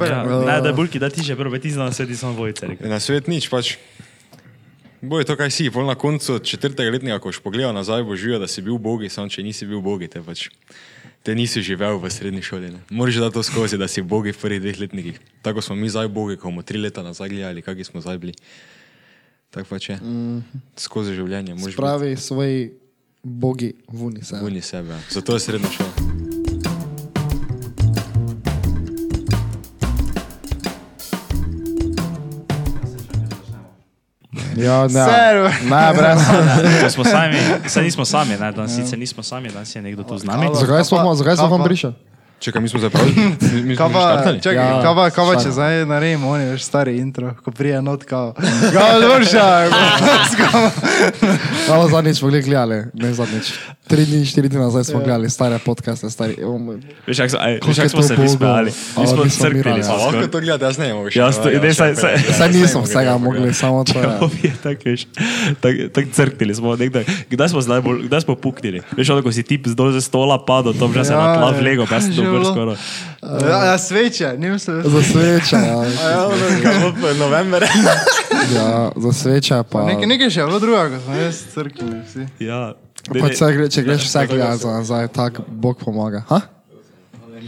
Ja, ne, da je bulki, da ti že prvo, ti znaš sveti samo dvojice. rekel. Na svet nič, pač. Boj to, kaj si, pol na koncu četrtega letnika, ko boš pogledal nazaj, boš živel, da si bil bogi, samo če nisi bil bogi, te pač. Te nisi živel v srednji šoli. Ne. Moraš dati to skozi, da si bogi v prvih dveh letnikih. Tako smo mi zdaj bogi, ko bomo tri leta nazaj gledali, kakšni smo zdaj bili. Tako pač je. Mm. Skozi življenje. Pravi svoji bogi vuni se. Vuni sebe. ja. Zato je srednja šola. Ja, ne. Ne, brez. Ko smo sami, saj nismo sami, ne, danes sicer nismo sami, danes je nekdo tu z nami. Zakaj smo, zakaj smo vam prišli? Čekaj, mi smo zapravili. Mi smo Kaj že pa, štartali. čakaj, Ja, kaj pa če zdaj naredimo, oni veš stari intro, ko prija not kao. Kao Lurša, Hvala zadnjič smo gledali, ne zadnjič. Tri dni, štiri dni nazaj smo gledali stare podcaste, stari. Veš, kako je smo to se smejali. Mi smo A lahko to gledate, jaz ne vem. Ja, ne, saj- Saj nisem vsega mogli, samo to je. Je tako, veš, tako tak crknili smo. Nekdaj, kdaj smo zdaj bolj, kdaj smo puknili? Veš, ono, ko si tip zdol ze stola padel, to že se Ja, na tla ja. vlego, pa dober bilo. skoraj. Ja, ja, sveče, nisem se. Za sveča, ja. November. ja za sveča pa... Nekaj, nekaj še je bilo drugega, smo jaz crknili vsi. Ja, ne, Pa ne, če, gre, če greš vse gledati za nazaj, tako Bog pomaga. Ha?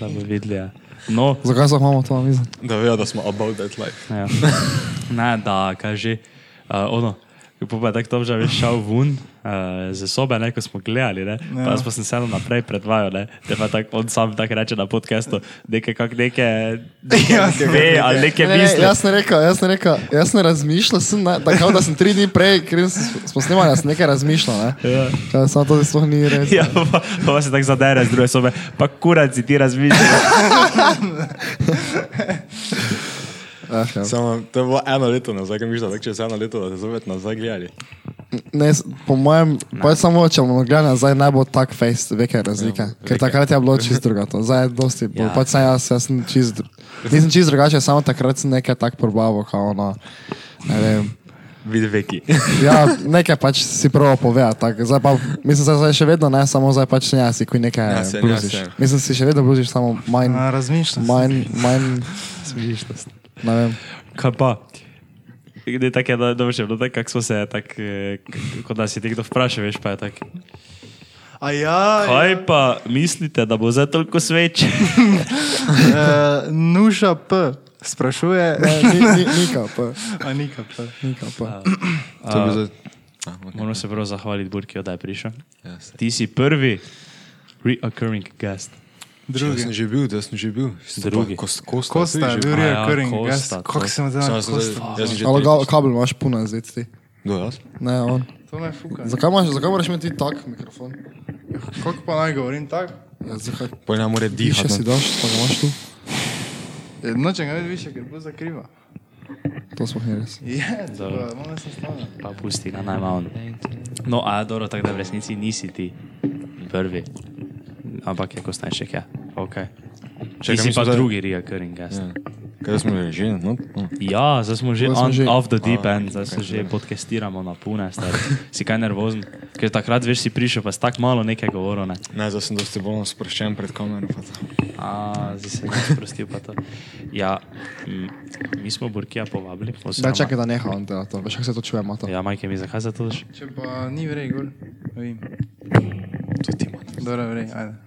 da bi videli. Ja. No, Zakaj smo imamo to na mizi? Da vejo, da smo about that life. ja. ne, da, kaže. Uh, ono, ko pa je tako že veš, šel ven uh, z sobe, ne, ko smo gledali, ne, ja. pa pa sem se naprej predvajal, ne, te pa tako on sam tako reče na podkastu, nekaj kak neke, neke Ja, ve, ali neke Ne, ne, misli. jaz ne rekel, jaz ne rekel, jaz ne razmišljal, sem, ne, da, kao, da sem tri dni prej, ker sem- smo snemali, jaz sem nekaj razmišljal, ne. Ja. Kaj, samo to sploh ni res. Ja, pa, pa se tako zadere z druge sobe, pa kurac si ti razmišljaš. Ah, ja. Samo, to je bilo eno leto nazaj, misliš, da tako čez eno leto, da te zopet nazaj gledali. Ne, po mojem, pa je samo, če bomo gledali nazaj, ne bo tak face, veke razlike. Ja, ker takrat je bilo čisto drugače. Zdaj je dosti, Ja. ja. pač sem jaz, jaz sem čisto, dru- nisem čisto drugače, samo takrat sem nekaj tak probavo, kao ono, ne vem. Vidi veki. Ja, nekaj pač si prvo povedati. tak. Zdaj pa, mislim, da zdaj še vedno ne, samo zdaj pač ne, si kuj nekaj Ja, ja, saj, ja, bluziš. saj. Mislim, si še vedno bluziš, samo manj, A, Razmišljam. manj, manj, Smišnost. Ne vem. Kaj pa? Ne, tako je, da dobro še bilo, tako kako smo se, tako, eh, kot da si ti kdo vpraša, veš, pa je tako. A ja, Kaj pa mislite, da bo zdaj toliko sveč? uh, Nuša P. Sprašuje, Ne, ni, ni, nika pa, a nika P. nika pa. To bi zdaj. Ah, okay. Moram se prav zahvaliti Burki, da je prišel. Ja, saj. Ti si prvi reoccurring guest. Jaz Drugi. sem že bil, jaz sem že bil. Drugi. Kost, kost, Kosta je bil A ja, reoccurring. Kosta, Kako se mu Samo zna jaz sem Kosta? zdaj- jaz sem Ali kabel imaš puno zdaj ti? Kdo jaz? Ne, on. To me fuka. Zakaj, imaš, zakaj moraš imeti tak mikrofon? Kako pa naj govorim tako? Ja, zakaj? Poj nam more dihati. si no. daš, pa ga imaš tu. Nočem ga videti više, ker bo zakriva. To smo ni res. Je, Dobro. malo se stane. Pa pusti ga najmanj. No, a dobro, tako da v resnici nisi ti prvi. Ampak je Kostajšek, ja. Okay. Ti Čakaj, si pa zdaj- drugi reoccurring guest. Ja. Kaj smo že že? No, no. Ja, zdaj smo že Zdaj smo on, že- off the deep A, end, zdaj se kaj že podcastiramo na pune. Si kaj nervozen? Ker takrat veš, si prišel, pa si tako malo nekaj govoril. Ne? Ne, zdaj sem dosti bolj sproščen pred kamero. pa to. A, zdaj se ne sprostil pa to. Ja, mi smo Burkija povabili. Da, oziroma- čakaj, da neha on dela to. Veš, kako se to čujemo to? Ja, majke mi, zakaj za to? Če pa ni vrej, gor. Vem. To ti imaš. Dobro, vrej, ajde.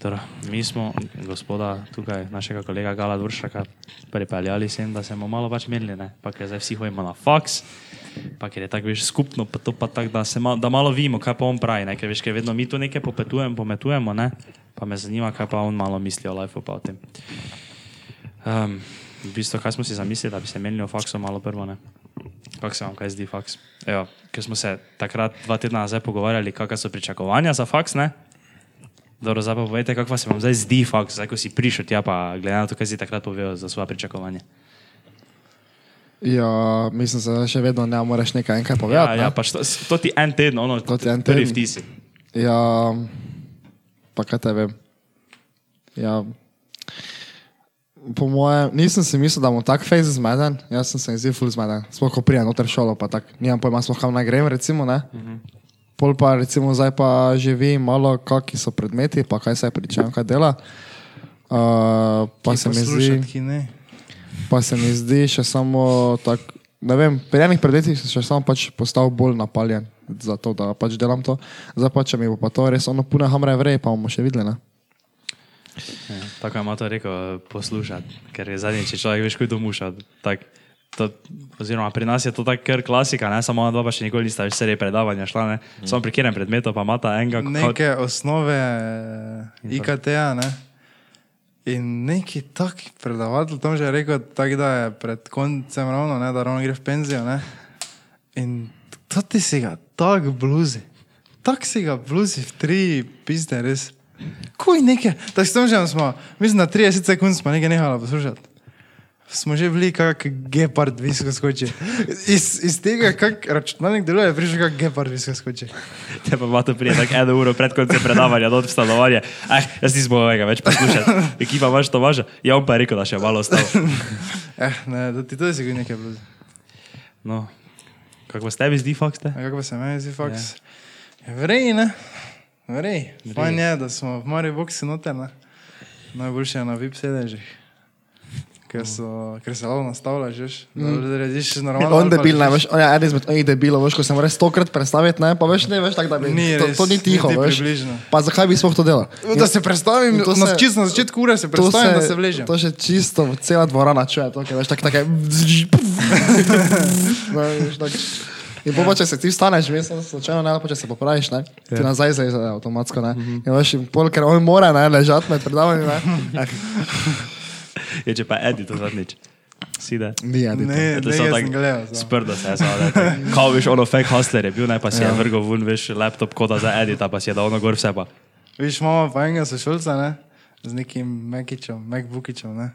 Torej, mi smo gospoda tukaj, našega kolega Gala Duršaka, pripeljali sem, da se bomo malo pač menili, ne? pa ker zdaj vsi hodimo na faks, pa ker je tako veš skupno, pa to pa tako, da, mal, da malo vidimo, kaj pa on pravi, ne? ker veš, ker vedno mi tu nekaj popetujemo, pometujemo, ne? pa me zanima, kaj pa on malo misli o life pa o tem. Um, v bistvu, kaj smo si zamislili, da bi se menili o faksu malo prvo, ne? Kako se vam kaj zdi faks? Evo, ker smo se takrat dva tedna nazaj pogovarjali, kakšne so pričakovanja za faks, ne? Dobro, zdaj pa povejte, kako se vam zdaj zdi faks, zdaj ko si prišel tja, pa glede na to, kaj si takrat povedal za svoje pričakovanje. Ja, mislim, da še vedno ne moreš nekaj enkrat Ja, povedati. ja, ne? pač to, to ti en teden, ono, To ti en prvi teden. vtisi. Ja, pa kaj te vem. Ja, po mojem, nisem si mislil, da bom tak fejs zmeden, jaz sem se zdaj ful zmeden. Sploh ko prijem noter šolo, pa tak, nimam pojma, sploh kam naj grem, recimo, ne. Pol pa recimo zdaj pa že vem malo, kakšni so predmeti, pa kaj se pričakujem, kaj dela. Uh, pa, se zdi, pa se mi zdi še samo tako, ne vem, pri enih predmetih sem še samo pač postal bolj napaljen za to, da pač delam to. Zdaj pa, če mi bo pa to res ono pune hamre vrej, pa bomo še videli, ne? Ja, tako je to rekel, poslušati, ker je zadnjič, človek veš, kaj to muša. Tak, to, oziroma, pri nas je to tako kar klasika, ne samo dva, pa še nikoli nista več serije predavanja šla, ne. Samo pri kjerem predmetu pa imata enega, kot Neke osnove eh, IKT-ja, ne? In neki tak predavatelj tam že je rekel, tak, da je pred koncem ravno, ne, da ravno gre v penzijo. Ne? In to ti si ga tako bluzi, tako si ga bluzi v tri pizde, res. Kuj nekaj, tako s tem že smo, mislim, na 30 sekund smo nekaj nehala poslušati. Smo že bili kak gepard visoko skoči. Iz, iz tega, kak računalnik deluje, je prišel kak gepard visoko skoči. te pa ima to prije, tako eno uro pred koncem predavanja, dot v stanovanje. Eh, jaz nisem mogel več poslušati. Ekipa imaš to važa. Ja, on pa je rekel, da še malo ostal. Eh, ne, da ti to je sigurno nekaj bluzi. No, kako se tebi zdi? A kako se meni zdi, faks? Ja. Vrej, ne? Vrej. Fajn je, da smo v Mari Boxi noter, ne? Najboljše je na VIP sedežih. Ker, so, ker se lahko nastavljaš, veš. Da rediš normalno. On debil, ne, veš, on je eden izmed onih debilov, veš, ko se moraš stokrat predstaviti, ne, pa veš, ne, veš, tako da bi, Ni to, res, to ni tiho, niti veš. približno. Pa zakaj bi sploh to delal? Da se predstavim, To na, se- čisto na začetku ure se predstavim, da se vležem. To še čisto cela dvorana čuje, to, ker veš, tako tako. No, veš, tak. In pa, če se ti vstaneš, veš, slučajno ne, pa če se popraviš, ne, ti nazaj zaize avtomatsko, ne. In veš, in pol, ker on mora, ne, ležati med predavanjem, ne. Je če pa Edi to zadnjič. Si da. Ni, ja, Ne, To ne, so jaz tak- sem gledal. Sprdo se je zavadil. Kao veš, ono fake hustler je bil, ne pa si je vrgel ven, veš, laptop koda za edita, pa si je dal ono gor vse pa. Viš, imamo pa enega sošolca, ne, z nekim Mekičem, Macbookičem, ne.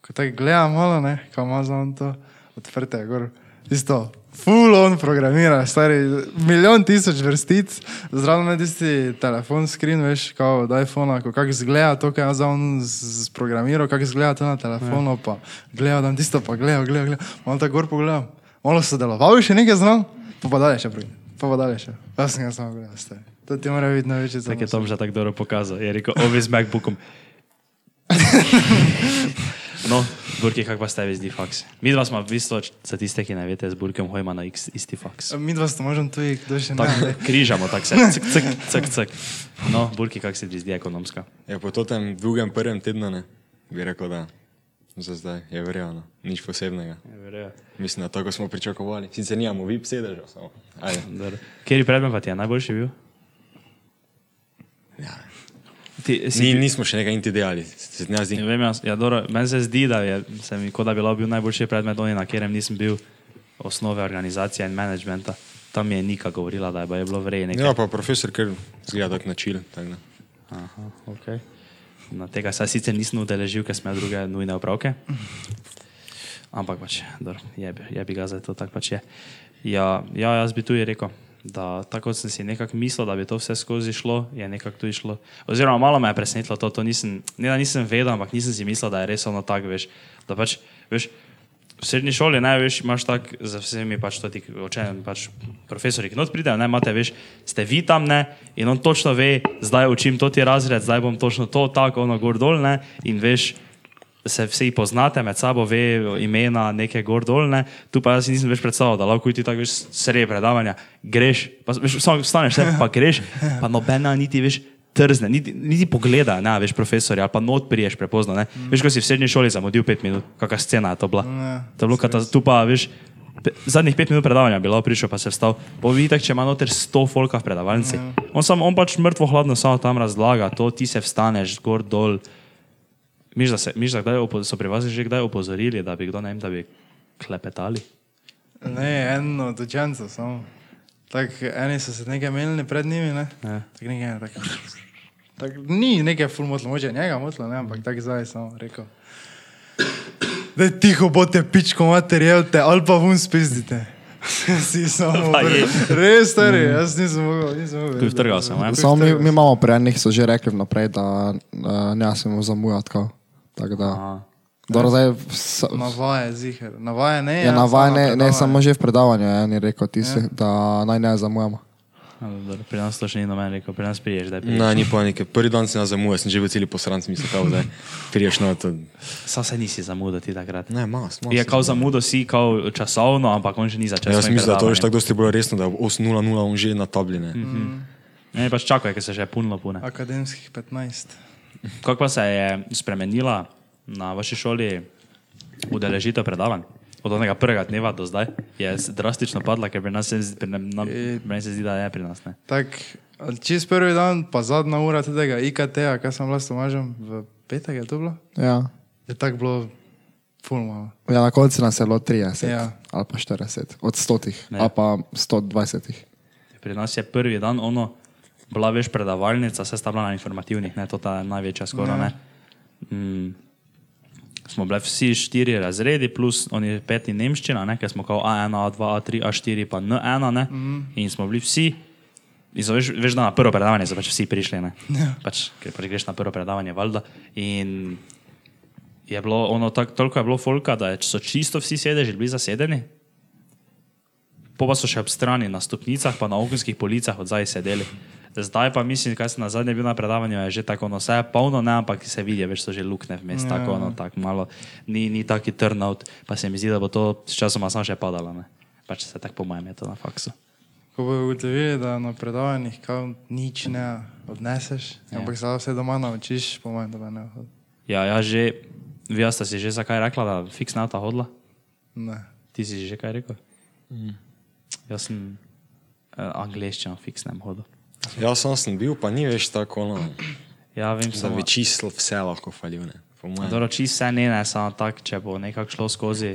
Ko tako gledam malo, ne, ko ima za on to odprte, je gor. Isto, full on programira, stari, milijon tisoč vrstic, zraven na tisti telefon screen, veš, kao od iPhona, ko kak zgleda to, kaj je za on sprogramiral, kak zgleda to na telefonu, pa gleda tam tisto, pa gleda, gleda, gleda, malo tako gor pogledam. Malo sodeloval še nekaj znam, pa pa dalje še prvi, pa pa dalje še. Jaz sem ga samo gledal, stari. To ti mora biti največji Tako je. Tom že tako dobro pokazal. Je rekel, ovi z MacBookom. No, Burki, kako pa ste vi zdi faks? Mi dva smo v bistvu, za tiste, ki ne veste, z Burkom hojma na X, isti faks. Mi dva sta možem tu, kdo še ne. Tako ne. križamo, tako se, cik, cik, cik, cik. No, Burki, kako se ti zdi ekonomska? Je po tem drugem, prvem tednu, ne, bi rekel, da za zdaj je verjano, nič posebnega. Mislim, da tako smo pričakovali. Sicer nimamo VIP sedeža, samo. Ajde. Kjer predmet pa ti je najboljši bil? Ja. Ti, si, Ni, nismo še nekaj inti delali, se ne zdi. Ne vem, jaz, ja, dobro, meni se zdi, da je se mi, kot da bi bil najboljši predmet, oni, na katerem nisem bil osnove organizacije in managementa. Tam je Nika govorila, da je, bilo vrejeno. Ja, pa profesor, ker zgleda. Tak, da. Aha, okay. Na tega se sicer nisem udeležil, ker smo imeli druge nujne opravke. Ampak pač, dobro, je, je bi ga zdaj to tako pač je. Ja, ja, jaz bi tu je rekel, da tako sem si nekako mislil, da bi to vse skozi šlo, je nekako tu išlo. Oziroma, malo me je presenetilo to, to nisem, ne da nisem vedel, ampak nisem si mislil, da je res ono tako, veš, da pač, veš, v srednji šoli, ne, veš, imaš tak za vsemi pač to ti učenjem, pač profesori, ki not pridejo, ne, imate, veš, ste vi tam, ne, in on točno ve, zdaj učim to ti razred, zdaj bom točno to, tako, ono, gor dol, ne, in veš, se vsi poznate med sabo, ve imena neke gor dol, ne, tu pa jaz nisem več predstavljal, da lahko ti tako veš, sredi predavanja, greš, pa veš, samo vstaneš, ne, pa greš, pa nobena niti veš, trzne, niti, niti pogleda, ne, veš, profesorja, ali pa not priješ prepozno, ne. Mm. Veš, ko si v srednji šoli zamudil pet minut, kakšna scena je to bila. Ja, to je bilo kata, tu pa, veš, pe, zadnjih pet minut predavanja bilo prišel, pa se vstal. Povidite, če ima noter sto folka v predavalnici. On, sam, on pač mrtvo hladno samo tam razlaga, to ti se vstaneš, gor dol. Miš, da, se, miš, da kdaj opo- so pri vas že kdaj opozorili, da bi kdo ne vem, da bi klepetali? Ne, eno od učencev samo. Tak, eni so se nekaj menili pred njimi, ne? Ja. Tak nekaj, tak, tak, ni nekaj ful motlo, moče njega motlo, ne, ampak tako zdaj samo rekel. Da tiho bote pičko materijevte, ali pa vun spizdite. si samo, je. res stari, jaz nisem mogel, nisem mogel. Kuj vtrgal sem, ja. Samo mi, mi imamo pri enih, so že rekli vnaprej, da uh, ne smemo zamujati. Tako. Tako da, Aha. dobro, zdaj, s, Navaje, ziher. Navaje ne. ja, samo navaja, ne, ne samo že v predavanju, je je rekel, ti si, da naj ne zamujamo. dobro, Pri nas to še ni noben rekel, pri nas priješ, da je priješ. Na, ni panike. Prvi dan sem nas zamujal, sem že v celi posran, sem mislil, kao, da priješ na to. Sam se nisi zamudil ti takrat. Ne, mas, mas. Je kao zamudil si kao časovno, ampak on še ni začel. Ja, jaz mislim, da to je tako dosti bolj resno, da je 8.00 on že na tabline. Mm -hmm. Ne, pač čakaj, ker se že punilo pune. Akademskih 15. Kako pa se je spremenila na vaši šoli udeležitev predavanj? Od onega prvega dneva do zdaj je drastično padla, ker pri nas se, zdi- pri, nam, nam, E- meni se zdi, da je pri nas. Ne. Tak, čist prvi dan, pa zadnja ura tega IKT-a, kaj sem bila s Tomažem, v petek je to bilo, Ja. je tako bilo ful malo. ja, na koncu nas je bilo 30 Ja. ali pa 40, od 100 Ne. ali pa 120. Pri nas je prvi dan ono, bila veš predavalnica, se sta bila na informativnih, ne, to ta največja skoraj. Ja. Ne. Mm, smo bili vsi štiri razredi, plus oni peti nemščina, ne, ker smo kao A1, A2, A3, A4, pa N1, ne, mm. in smo bili vsi. In so, veš, veš, da na prvo predavanje so pač vsi prišli, ne. Ja. Pač, ker pač greš na prvo predavanje, valjda. In je bilo ono, tak, toliko je bilo folka, da so čisto vsi sedeži bili zasedeni. Po pa so še ob strani na stopnicah, pa na okenskih policah od zdaj sedeli. Zdaj pa mislim, kaj sem na zadnje bil na predavanju, je že tako, no, vse je polno, ne, ampak se vidi, več so že lukne vmes, ja. tako, no, tako malo, ni, ni taki turnout, pa se mi zdi, da bo to s časoma samo še padalo, ne. Pač se tako po mojem je to na faksu. Ko bojo ugotovili, da na predavanjih kao nič ne odneseš, ja. ampak se vse doma naučiš, po mojem, da ne hodil. Ja, ja že, vi ste si že zakaj rekla, da fiks na ta hodla? Ne. Ti si že kaj rekel? Mm. Jaz sem uh, angliščino fiks ne hodil. Jaz sem, sem bil, pa ni več tako, no, Ja, vem, da samo, bi čisto vse lahko falil. Dobro, čisto vse ne, ne, samo tako, če bo nekako šlo skozi,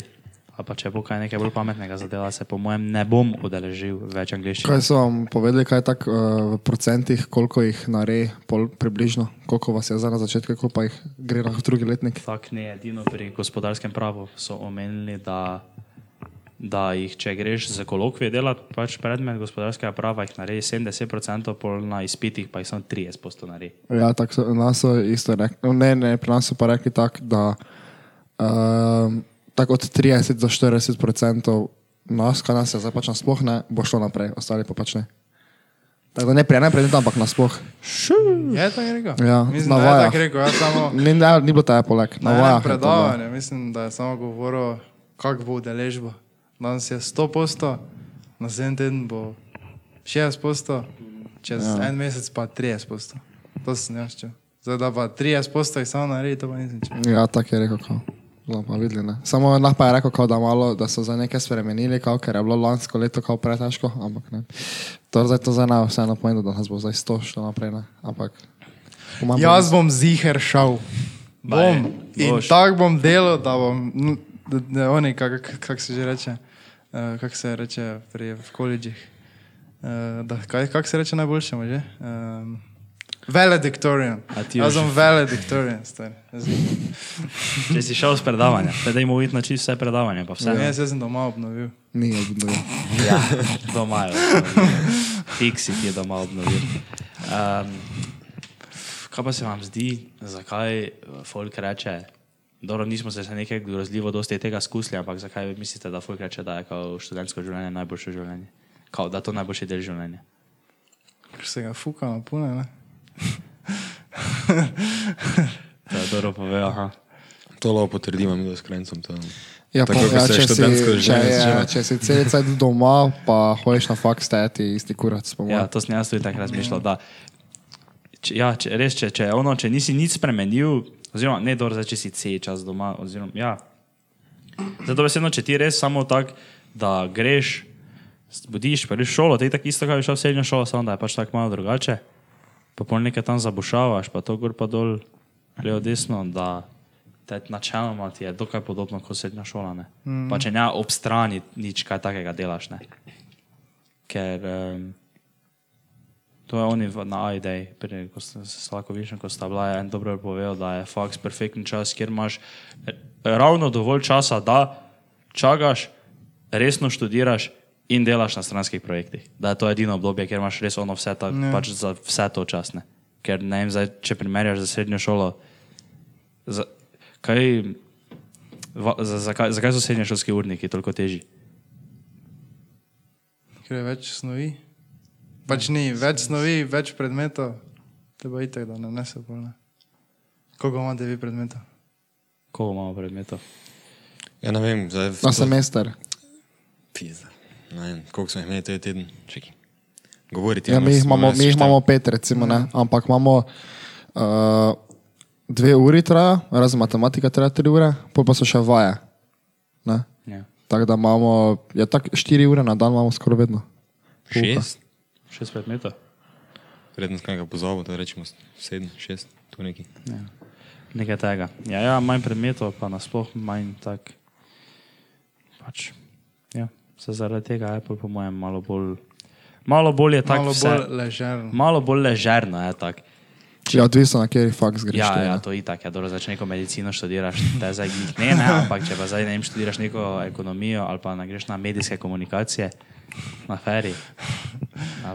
ali pa če bo kaj nekaj bolj pametnega zadela, se po mojem ne bom udeležil več angliščine. Kaj so vam povedali, kaj je tako uh, v procentih, koliko jih naredi, pol približno, koliko vas je zdaj na začetku, koliko pa jih gre na drugi letnik? Tako ne, edino pri gospodarskem pravu so omenili, da, da jih, če greš za kolokvije delati, pač predmet gospodarskega prava, jih naredi 70%, pol na izpitih pa jih samo 30% naredi. Ja, tako so, nas so isto rekli. Ne, ne, pri nas so pa rekli tako, da um, tako od 30 do 40 odstotkov nas, kaj nas je zdaj pač nasploh ne, bo šlo naprej, ostali pa pač ne. Tako da ne pri enem predmetu, ampak nasploh. Je tako rekel? Ja, Mislim, na da je tako rekel, jaz samo Ni, ne, ni bilo ta poleg. Na na enem vajah. je to bilo. predavanju, mislim, da je samo govoril, kak bo udeležba. Danes je 100%, naslednji teden bo 60%, čez ja. en mesec pa 30%. To sem jaz čutil. Zdaj da pa 30% jih samo naredi, to pa nisem čutil. Ja, tako je rekel. Kao. Pa videli, ne. Samo pa je rekel, kao, da, malo, da so za nekaj spremenili, kao, ker je bilo lansko leto kao pretežko, ampak ne. To zdaj to zdaj ne vseeno pomeni, da nas bo zdaj 100 šlo naprej, ne. Ampak. Jaz bom ziger šel. Bom. In tako bom delal, da bom, no, da, da oni, kako kak, kak se že reče, uh, kako se reče pri, v koledžih. Uh, da, kaj, kak se reče najboljšemu že? Um, Valedictorian. Jaz sem valedictorian, stari. Če si šel z predavanja, da jim vidno čisto vse predavanje, pa vse. ne, jaz sem doma obnovil. Ni obnovil. Ja, doma je. Fiksi ti je doma obnovil. Um, kaj pa se vam zdi, zakaj folk reče, dobro, nismo se še nekaj grozljivo dosti tega skusili, ampak zakaj mislite, da folk reče, da je kao študentsko življenje najboljše življenje? Kao, da je to najboljši del življenja. Ker se ga fuka na pune, ne? To je dobro povedal, aha. To lahko potrdimo, mi da s krencem. To. Ja, Tako kot ja, se če, si, če, je, če si cel cel doma, pa hojiš na faks, stati isti kurac. Ja, to sem jaz tudi tako razmišljal. Da, če, ja, če, res, če, če, ono, če nisi nič spremenil, oziroma ne dobro, zdaj, če si cel čas doma. Oziroma, ja. Zato besedno, če ti res samo tako, da greš, zbudiš, pa greš v šolo, ti tako isto, kot bi šel v srednjo šolo, samo da je pač tako malo drugače. Pa pol nekaj tam zabušavaš, pa to gor pa dol, levo desno, da te načeloma ti je dokaj podobno kot srednja šola. Ne? Mm. Pa če ne ob strani nič kaj takega delaš. Ne? Ker um, to je oni v- na AID, prej, ko ste se slako višem, ko sta bila, en dobro povedal, da je faks perfekten čas, kjer imaš eh, ravno dovolj časa, da čakaš, resno študiraš in delaš na stranskih projektih. Da je to edino obdobje, kjer imaš res ono vse, ta, pač za vse to časne. Ker ne vem, zdaj, če primerjaš za srednjo šolo, za, kaj, va, za, zakaj, zakaj so srednješolski urniki toliko težji? Ker je več snovi. Pač ni več snovi, več predmetov, te bo itek, da ne nese polne. Koliko imate vi predmetov? Koliko imamo predmetov? Ja, ne vem, zdaj Na semester. Pizda. Ne vem, koliko smo jih imeli, to je teden. Čekaj. Govoriti Ja, mi jih imamo, mi jih imamo pet, recimo, ne? ampak imamo uh, dve uri traja, razen matematika traja tri ure, pol pa so še vaje. Ne? Ja. Tako da imamo, ja, tak, štiri ure na dan imamo skoraj vedno. Šest? Šest predmetov? Vredno sem kaj pozabil, da rečemo sedem, šest, tu neki. Ja. Nekaj tega. Ja, ja, manj predmetov, pa nasploh manj tak. Pač, ja, se zaradi tega je pa po mojem malo bolj, malo bolj je tako Malo vse. bolj ležerno. Malo bolj ležerno je tako. Ja, odvisno na kateri faks greš. Ja, ja, to je tako. Ja, dobro, začne neko medicino študiraš, te zdaj glih ne, ne, ampak če pa zdaj ne vem, študiraš neko ekonomijo ali pa ne greš na medijske komunikacije, na feri.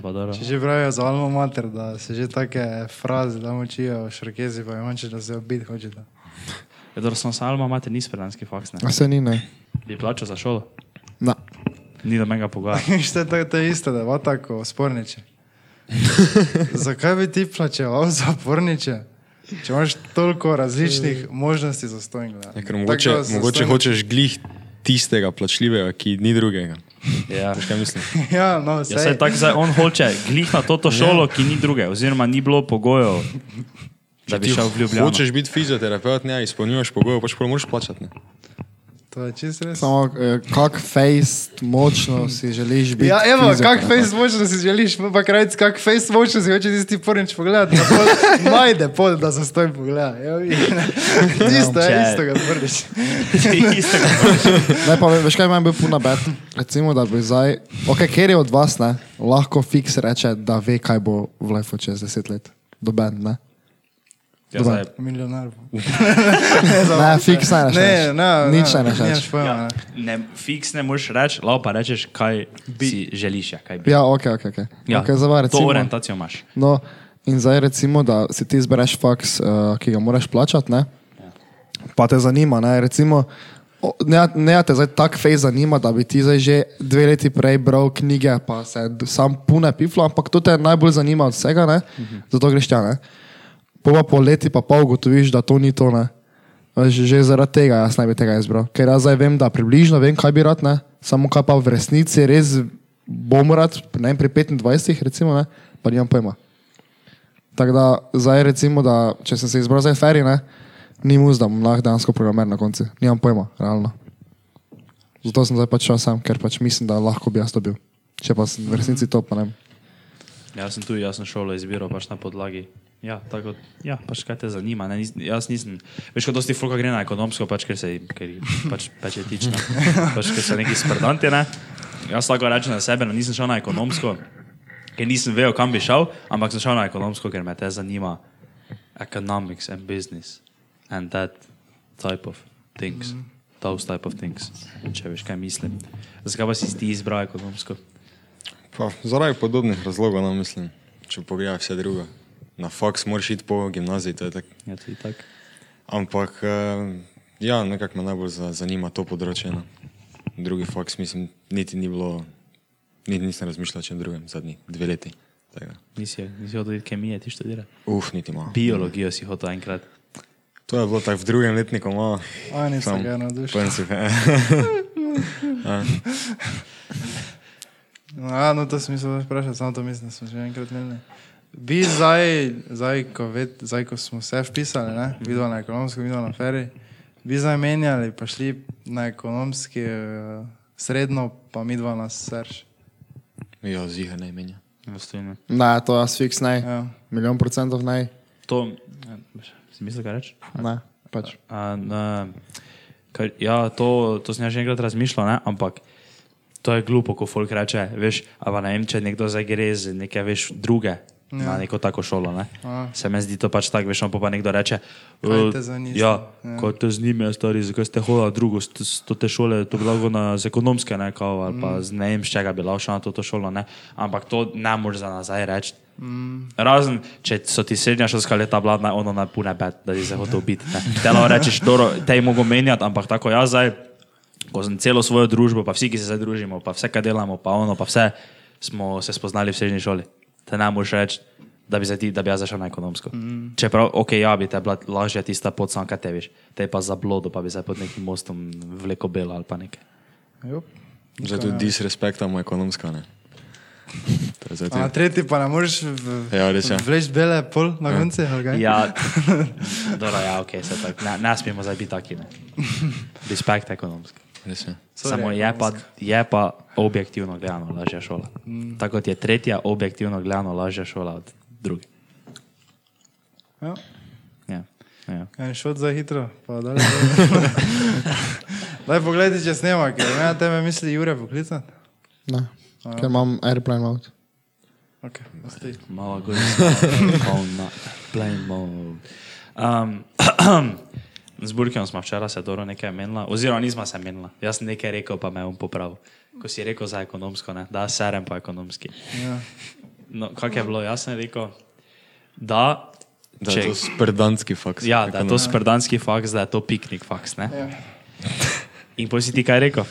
Pa dobro. Če že pravijo za alma mater, da se že take fraze tam učijo, šrkezi pa imaš, da se obid hočete. Ja, dobro, sem salma, imate nis predanski faks, ne. A se ni, ne. Bi plačal za šolo? Na. Ni do menega pogoja. Što je to, to je isto, da je tako sporniče. Zakaj bi ti plačeval za porniče? Če imaš toliko različnih možnosti za stojn. Ja, ker mogoče, mogoče hočeš glih tistega plačljivega, ki ni drugega. Ja. Veš, kaj mislim? Ja, no, Ja, sej. saj tako zdaj on hoče glih na toto šolo, ki ni druge, oziroma ni bilo pogojev, da bi šel v Ljubljano. Hočeš biti fizioterapeut, ne, izpolnjuješ pogoje, pač pa moraš plačati. Ne. To je čisto res. Samo eh, kak face močno si želiš biti. Ja, evo, fizioterapevt. kak face močno si želiš, pa krajc, kak face močno si hoče tisti pornič pogledati, da pol, najde pod, da se stoj pogleda. Ja, isto je, isto ga pornič. Istega. Ne, pa ve- veš kaj, meni bi bil nabed. Recimo, da bi zdaj, ok, ker je od vas, ne, lahko fiks reče, da ve, kaj bo v lifeu čez deset let. Doben, ne. Ja, zdaj, Milijonar. Ne, fiks ne rečeš. Ne, ne, Nič ne rečeš. ja, ne. ne, fiks ne moreš reči, lahko pa rečeš, kaj bi. si želiš. Ja, kaj bi. Ja, ok, ok, ok. Ja, okay zdaj, pa to recimo, orientacijo imaš. No, in zdaj recimo, da si ti izbereš faks, uh, ki ga moraš plačati, ne? pa te zanima. Ne, recimo, ne, ne te zdaj tak fej zanima, da bi ti zdaj že dve leti prej bral knjige, pa se sam pune piflo, ampak to te najbolj zanima od vsega, ne? zato greš tja. Ne? Po pa po leti pa pa ugotoviš, da to ni to. Že zaradi tega jaz ne bi tega izbral. Ker jaz zdaj vem, da približno vem, kaj bi rad, ne? samo kaj pa v resnici res bom rad, ne vem, pri 25, recimo, ne? pa nimam pojma. Tako da zdaj recimo, da če sem se izbral za feri, ne, ni mus, da bom lahko dejansko programer na koncu. Nimam pojma, realno. Zato sem zdaj pač šel sam, ker pač mislim, da lahko bi jaz to bil. Če pa sem v resnici to, pa ne. vem. Jaz sem tu, jaz sem šolo izbiral pač na podlagi. Ja, tako, ja, pač kaj te zanima. Ne, nis, jaz nisem, veš, kot dosti folka gre na ekonomsko, pač ker se ker jih pač peče tično. Pač ker so neki sprdanti, ne. Jaz lahko rečem na sebe, da nisem šel na ekonomsko, ker nisem vedel, kam bi šel, ampak sem šel na ekonomsko, ker me te zanima economics and business and that type of things. Mm. Those type of things, če veš, kaj mislim. Zakaj pa si ti izbral ekonomsko? Pa, zaradi podobnih razlogov, no, mislim, če pogledaš vse drugo. Na faks moraš iti po gimnaziji, to je tako. Ja, tudi tako. Ampak, eh, ja, nekako me najbolj za- zanima to področje. No. Drugi faks, mislim, niti ni bilo, niti nisem razmišljal o čem drugem zadnji dve leti. Da, Nisi, nisi hodil kemije, ti študiraš? Uf, niti malo. Biologijo si hotel enkrat. To je bilo tako v drugem letniku, malo. A, nisem ga navdušen. ja. No, a, no, to sem mislil vprašati, samo to mislim, da smo že enkrat imeli. Bi zdaj, zdaj, ko, ved, zdaj, ko smo vse vpisali, ne, videl na ekonomsko, videl na feri, bi zdaj menjali, pa šli na ekonomski uh, srednjo, pa mi dva nas srš. ja, ziha ne menja. Ne, to jaz fiks ne. Ja. Milijon procentov ne. To, ja, si mislil, kaj reči? Ne, pač. A, ne, kar, ja, to, to sem jaz že enkrat razmišljal, ne? ampak to je glupo, ko folk reče, veš, a pa ne vem, če nekdo zdaj gre z neke, veš, druge. Ja. Na neko tako šolo. Ne? A. Se mi zdi to pač tako, veš, pa, nekdo reče. "Eh, te zanima?" Ja, Ja. kot te z njimi, stari, zakaj ste hodili drugo, s- s- to te šole, to bi lahko na z ekonomske, ne, kao, ali pa z ne vem, z čega bi lahko šel na to, to šolo, ne. Ampak to ne moreš za nazaj reči. Mm. Razen, če so ti srednja šolska leta bila na ono na pune pet, da si se hotel biti. ne. Te lahko rečeš, dobro, te jih mogo menjati, ampak tako jaz zdaj, ko sem celo svojo družbo, pa vsi, ki se zdaj družimo, pa vse, kar delamo, pa ono, pa vse, smo se spoznali v srednji šoli. Te ne moreš reči, da bi, ti, da bi jaz zašel na ekonomsko. Mm. Čeprav, ok, ja, bi te bila lažja tista pot, sam kaj te veš. Te pa za blodo, pa bi zdaj pod nekim mostom vleko belo ali pa nekaj. Jup. Zdaj tudi disrespektamo ekonomska, ne. To je zdaj A tudi- tretji pa ne moreš v, Ja, bele pol na konci, ali kaj? Ja, dobro, ja, ok, se tako. Ne, ne smemo zdaj biti taki, ne. Respekt ekonomski. Samo je pa, je pa objektivno gledano lažja šola. Mm. Tako kot je tretja objektivno gledano lažja šola od druge. Ja. Ja. Ja. En šot za hitro, pa dalje. Daj pogledaj, če snema, ker na tebe misli Jure poklicati. Ne, ker imam airplane mode. Ok, ostaji. Malo gore, na plain mode. Um, z Burkijom smo včeraj se dobro nekaj menila, oziroma nismo se menila. Jaz sem nekaj rekel, pa me je on popravil. Ko si rekel za ekonomsko, ne? da serem po ekonomski. Ja. No, kak je bilo, jaz sem rekel, da, Da je to sprdanski faks. ja, da je to sprdanski faks, da je to piknik faks. Ne? Ja. In potem si ti kaj rekel?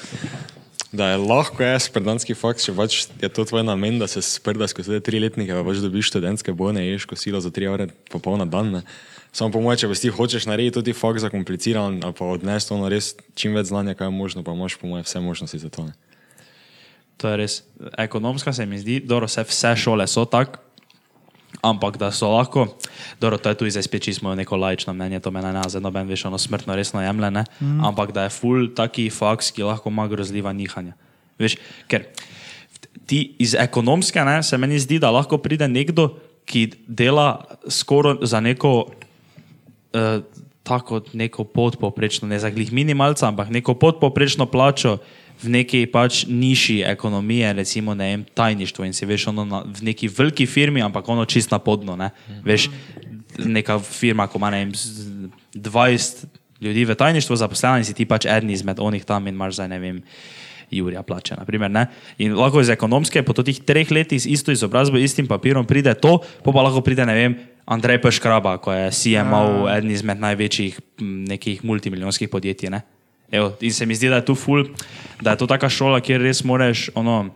Da je lahko je sprdanski faks, če pač je to tvoj namen, da se sprdaš skozi te tri letnike, pa pač dobiš študentske bone, ješ kosilo za tri ure popolna dan. Ne. Samo po mojem, če pa ti hočeš narediti tudi faks zakompliciran pa odnesti ono res čim več znanja, kaj je možno, pa imaš po mojem vse možnosti za to. Ne. To je res. Ekonomska se mi zdi, dobro, vse, vse šole so tako, ampak da so lahko, dobro, to je tudi zdaj spet čisto neko laično mnenje, to me ne nazaj, noben veš, ono smrtno resno jemlje, ne? Mm. ampak da je full taki faks, ki lahko ima grozljiva nihanja. Veš, ker ti iz ekonomske ne, se meni zdi, da lahko pride nekdo, ki dela skoraj za neko uh, tako neko podpoprečno, ne za glih minimalca, ampak neko podpoprečno plačo v neki pač niši ekonomije, recimo ne vem, tajništvo in si veš ono na, v neki veliki firmi, ampak ono čist na podno, ne. Veš, neka firma, ko ima ne vem, z- 20 ljudi v tajništvu zaposlena in si ti pač eden izmed onih tam in imaš zdaj ne vem. Jurija plače. Naprimer, ne? in lahko iz ekonomske, po teh treh letih z isto izobrazbo, istim papirom pride to, pa, pa lahko pride, ne vem, Andrej Peškraba, ko je CMO, eden izmed največjih nekih multimilijonskih podjetij. Ne? Evo, in se mi zdi, da je tu ful, da je to taka šola, kjer res moreš ono.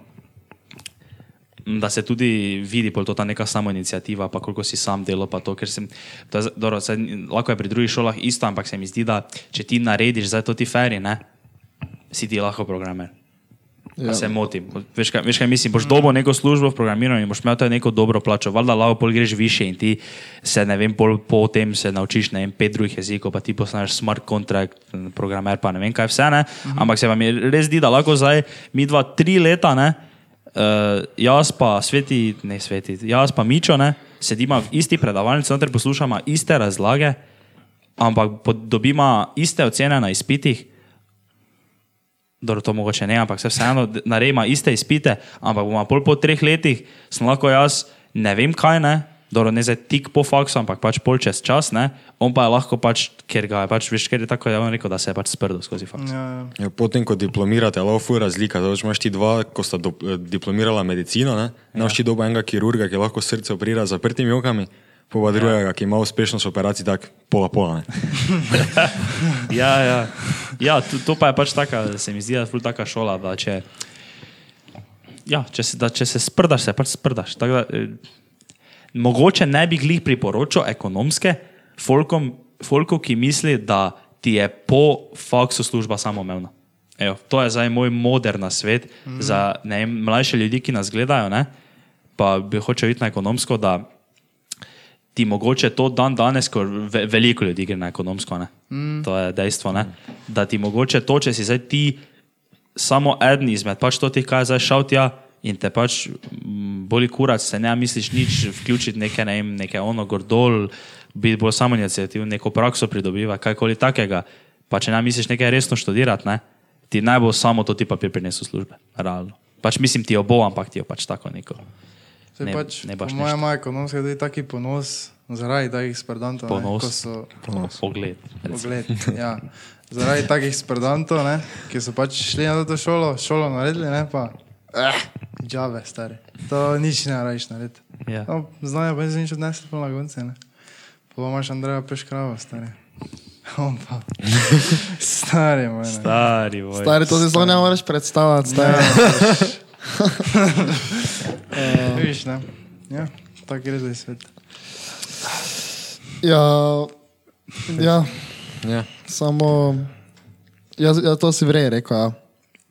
Da se tudi vidi, pol to ta neka samoinicijativa, pa koliko si sam delo, pa to, ker sem, to je, dobro, se, lahko je pri drugih šolah isto, ampak se mi zdi, da če ti narediš zdaj to ti feri, ne, si ti lahko programer. Ja. Se motim. Veš kaj, veš kaj mislim? Boš dobil neko službo v programiranju in boš imel neko dobro plačo. Valjda lahko pol greš više in ti se ne vem, pol po tem se naučiš ne vem, pet drugih jezikov, pa ti postaneš smart contract, programer, pa ne vem kaj vse. Ne? Ampak se vam je res zdi, da lahko zdaj mi dva, tri leta, ne? Uh, jaz pa sveti, ne sveti, jaz pa mičo, ne? sedimo v isti predavalnici, noter poslušamo iste razlage, ampak po- dobimo iste ocene na izpitih. Dobro, to mogoče ne, ampak se vseeno naredimo iste izpite, ampak bomo pol po treh letih, sem lahko jaz ne vem kaj, ne, dobro, ne zdaj tik po faksu, ampak pač pol čez čas, ne, on pa je lahko pač, ker ga je pač, veš, ker je tako, da je on rekel, da se je pač sprdel skozi faks. Ja, ja. Ja, potem, ko diplomirate, je lahko razlika. Zdaj pač imaš ti dva, ko sta do, eh, diplomirala medicino, ne? imaš ti dobo enega kirurga, ki lahko srce operira zaprtimi okami, pa drugega, ki ima uspešnost operacij tako pola pola. Ja, ja. ja to, to pa je pač taka, se mi zdi, da je taka šola, da če, ja, če, se, da, če se sprdaš, se pač sprdaš. Tako Da, eh, mogoče ne bi glih priporočal ekonomske folkom, folku, ki misli, da ti je po faksu služba samoumevna. Evo, to je zdaj moj moderna svet mm. za vem, mlajše ljudi, ki nas gledajo, ne? pa bi hoče videti na ekonomsko, da ti mogoče to dan danes, ko ve, veliko ljudi gre na ekonomsko, ne? Mm. to je dejstvo, ne? da ti mogoče to, če si zdaj ti samo eden izmed pač to tih, kaj je zdaj šel tja in te pač mm, boli kurac, se ne misliš nič, vključiti neke, ne vem, neke ono gordol, biti bolj samo inicijativ, neko prakso pridobiva, kajkoli takega, pa če ne misliš nekaj resno študirati, ne? ti naj bo samo to ti papir prinesel službe, realno. Pač mislim ti jo bo, ampak ti jo pač tako neko. Saj Ne- pač, ne baš ništa. ima ekonomska tudi taki ponos zaradi takih sperdantov. ne, Ponos. ko so- Pogled. Pogled, ja. Zaradi takih sperdantov, ne, ki so pač šli na to šolo, šolo naredili, ne pa. Eh, džave, stari. To nič ne rajiš narediti. Ja. No, znanje pa nič odnesli po lagunce, ne. Pa imaš Andreja Peškrava, stari. On pa. Stari, moj. ne. Stari, moj. Stari, to si zelo ne moreš predstavljati. Stari. Vidiš, ne? Ja, tako gre zdaj svet. Ja, ja, Ja. samo. Ja, ja, to si vrej rekel. Ja.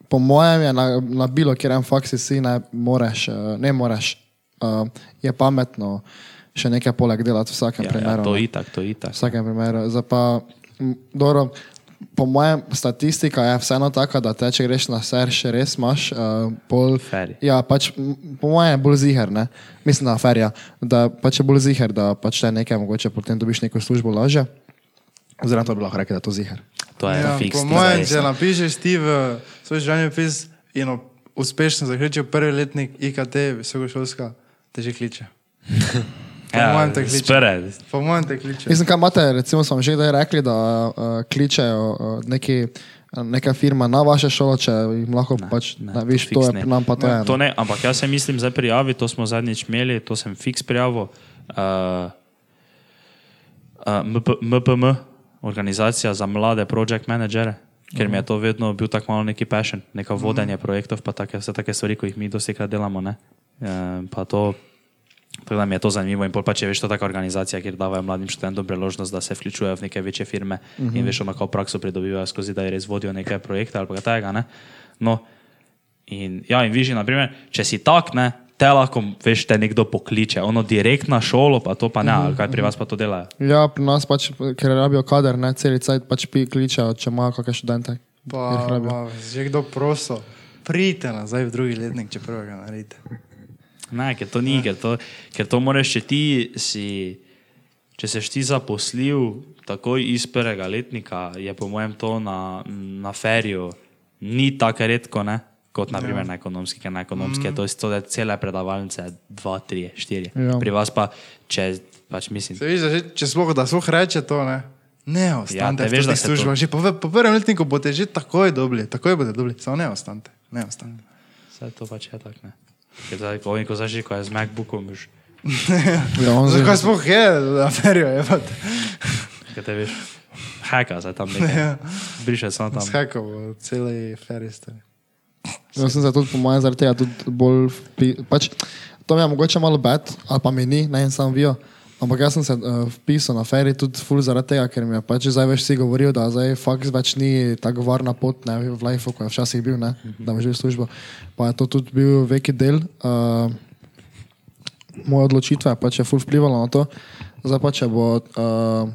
Po mojem je na, na bilo kjerem faksu si ne moreš, eh, ne moreš. Uh, je pametno še nekaj poleg delati v vsakem Ja, ja, primeru. to ne. itak, to V itak. vsakem primeru. Zdaj Pa, m, dobro, po mojem statistika je vseeno taka, da te, če greš na ser, še res imaš uh, bolj. Feri. Ja, pač, po mojem je bolj ziger, ne? mislim, da ferja, da pač je bolj ziger, da pač te nekaj mogoče potem dobiš neko službo lažje. Oziroma, to bi lahko rekel, da je to ziger. To je Ja, fiks. po mojem, če no. napišeš ti v svoj življenjepis in o- uspešno zaključil prvi letnik IKT, visokošolska, te že kliče. Po mojem te kliče. Spere, Po mojem te kliče. Mislim, kaj imate, recimo, smo že kdaj rekli, da uh, kličejo uh, neki, neka firma na vaše šolo, če jim lahko ne, pač, ne, ne, viš, to fiks je ne. pri nam pa to je. To ne. ne, ampak jaz se mislim, zdaj prijavi, to smo zadnjič imeli, to sem fiks prijavil. Uh, uh, MP, MPM, organizacija za mlade project managere, ker mi je to vedno bil tako malo neki passion, neko vodenje projektov, pa take, vse take stvari, ki jih mi dosti krat delamo. Ne? Uh, pa to, tako da mi je to zanimivo in pa če veš, to je taka organizacija, kjer davajo mladim študentom priložnost, da se vključujejo v neke večje firme uh -huh. in veš, ono kao prakso pridobivajo skozi, da res vodijo neke projekte ali pa kaj takega. ne. No, In, ja, in viži, naprimer, če si tak, ne, te lahko, veš, te nekdo pokliče, ono direkt na šolo, pa to pa ne, ali kaj pri vas pa to delajo. Ja, pri nas pač, ker rabijo kader, ne cel cajt pač pi kličejo, če imajo kakšne študente. Pa, pa, že kdo proso, pridite nazaj v drugi letnik, če prvega naredite. Ne, ker to ni, ker to, ker to moraš, če ti si, če seš ti zaposlil takoj iz prvega letnika, je po mojem to na, na feriju ni tako redko, ne? kot naprimer ja. na ekonomski, ker na ekonomski mm. je to, je cele predavalnice, dva, tri, štiri. Ja. Pri vas pa, če pač mislim, Se viš, da že, če sploh, da sploh reče to, ne? Ne ostanite te ja, veš, da to- službah. Že po, po prvem letniku boste že takoj dobili, takoj boste dobili, samo ne ostanite, ne ostanite. vse to pač je tako, ne. Ker zdaj, ko, ko zaži, ko je z MacBookom, už, Ja, Zakaj sploh je, da ferijo je pa kaj te veš, heka zdaj tam nekaj, briše samo tam. skakal celej feriste. jaz sem se tudi po mojem zaradi tega tudi bolj, pač, to mi je mogoče malo bed, ali pa mi ni, ne en sam vijo. Ampak jaz sem se uh, vpisal na feri tudi ful zaradi tega, ker mi je pač zdaj več vsi govoril, da zdaj faks več ni tako varna pot ne, v lifeu, kot je včasih bil, ne, da me že v službo. Pa je to tudi bil veki del uh, moje odločitve, pač je ful vplivalo na to. Zdaj pa če bo. Uh,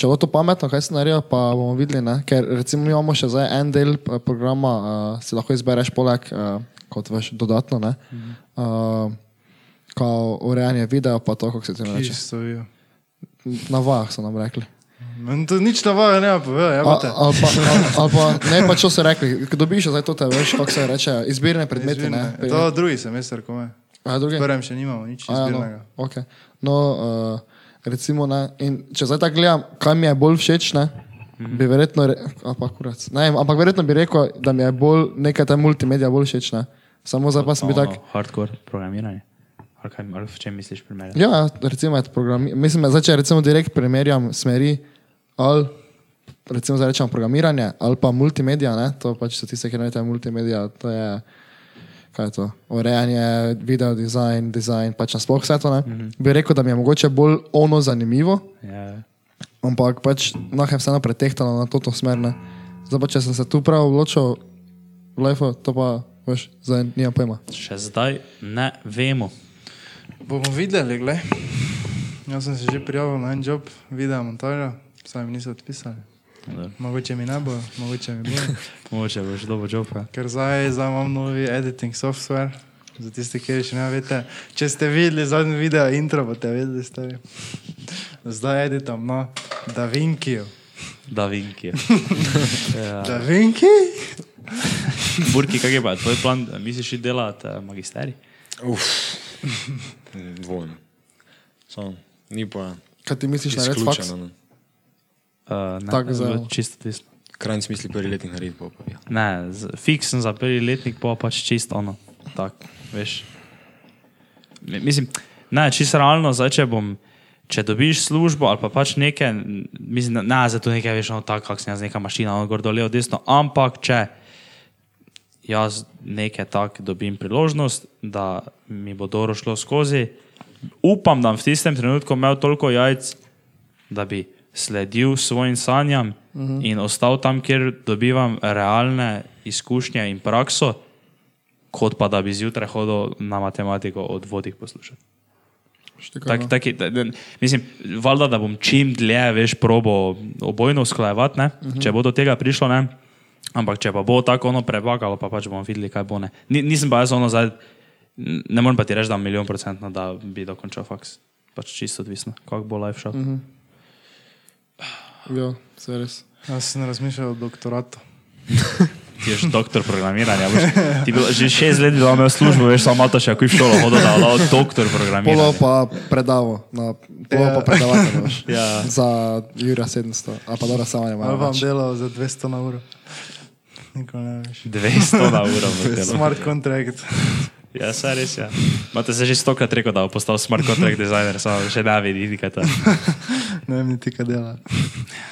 Če bo to pametno, kaj se naredi, pa bomo videli. Ne? Ker recimo mi imamo še zdaj en del eh, programa, uh, si lahko izbereš poleg, uh, kot veš, dodatno, ne? Uh, kao urejanje videa, pa to, kako se ti reče. Vijo. Na vajah so nam rekli. To nič na vajo ne pove, ja. Ali pa, ali, ali pa, ne pa, čo so rekli, ko dobiš zdaj to, te, veš, kako se reče, izbirne predmete. Ne? Izvirne. To drugi semester, ko me. A, drugi? V prvem še nimamo nič A, ja, no, izbirnega. okay. no uh, recimo, ne, in če zdaj tako gledam, kaj mi je bolj všeč, ne, bi verjetno, re, a pa kurac, ne, ampak verjetno bi rekel, da mi je bolj nekaj ta multimedija bolj všeč, ne. Samo zdaj pa sem bil tak, Hardcore programiranje. Ali kaj, ali v čem misliš primer? ja, recimo, mislim, zdaj, če recimo direkt primerjam smeri, ali recimo zdaj rečemo programiranje, ali pa multimedija, ne, to pač so tiste, ki ne veste, multimedija, to je, kaj je to, urejanje, video dizajn, dizajn, pač nasploh vse to, ne, mm -hmm. bi rekel, da mi je mogoče bolj ono zanimivo, Ja, ampak pač noh je vseeno pretehtalo na to, to smer, ne. Zdaj pa, če sem se tu prav odločil, v lifeu, to pa, veš, zdaj nimam pojma. še zdaj ne vemo. Bomo videli, gled. Jaz sem se že prijavil na en job, video montaža, sami mi niso odpisali. Dobro. Mogoče mi ne bo, mogoče mi bo. Mogoče boš dobo jopa. Ker zdaj, zdaj imam novi editing software. Za tiste, ki še ne veste, če ste videli zadnji video, intro, boste vedeli, stari. Zdaj editam na Da Vinci. Da vinki. ja. Da Vinci? Burki, kak je pa tvoj plan, misliš delati magisterij? Uf, dvojno. Samo, ni pa Kaj ti misliš na red faks? izključeno. ne. Uh, ne, Tako za- čisto tisto. Krajni smisli prvi letnik narediti, pa pa ja. Ne, z- fiksen za prvi letnik, pa pač čisto ono. Tak, veš. Mi- Mislim, ne, čisto realno, zdaj če bom. Če dobiš službo ali pa pač nekaj, mislim, da ne, zato nekaj veš, no, tako, kako sem jaz neka mašina, ono gor dole, desno, ampak če jaz nekaj tak dobim priložnost, da mi bo dobro šlo skozi. Upam, da bom v tistem trenutku imel toliko jajc, da bi sledil svojim sanjam uh -huh. in ostal tam, kjer dobivam realne izkušnje in prakso, kot pa da bi zjutraj hodil na matematiko od vodih poslušati. Tak, taki, da, da, mislim, valjda, da bom čim dlje veš probo obojno usklajevati, uh -huh. če bo do tega prišlo. Ne? Ampak če pa bo tako ono prebagalo, pa pač bomo videli, kaj bo. Ne. Ni, nisem pa jaz ono zdaj, ne morem pa ti reči, da milijon procentno, da bi dokončal faks. Pač čisto odvisno, kako bo live. Uh -huh. Ja, se res. Jaz sem razmišljal o doktoratu. Ti si doktor programiranja. Boš, ti bil, že šest let bi imel službo, veš, samo malo še, ako je v šolo hodil, da je doktor Polo programiranja. pa predavo, na, polo pa predavatelj. Ja. Za Jura 700, a pa dobro samo ne Ali malo. vam delal za 200 na uro. Nikoli ne veš. 200 na uro. Smart contract. Ja, saj res je. Ja. Imate se že stokrat rekel, da bo postal smart contract designer, samo še ne vidi, kaj to je. Ne vem niti, kaj dela.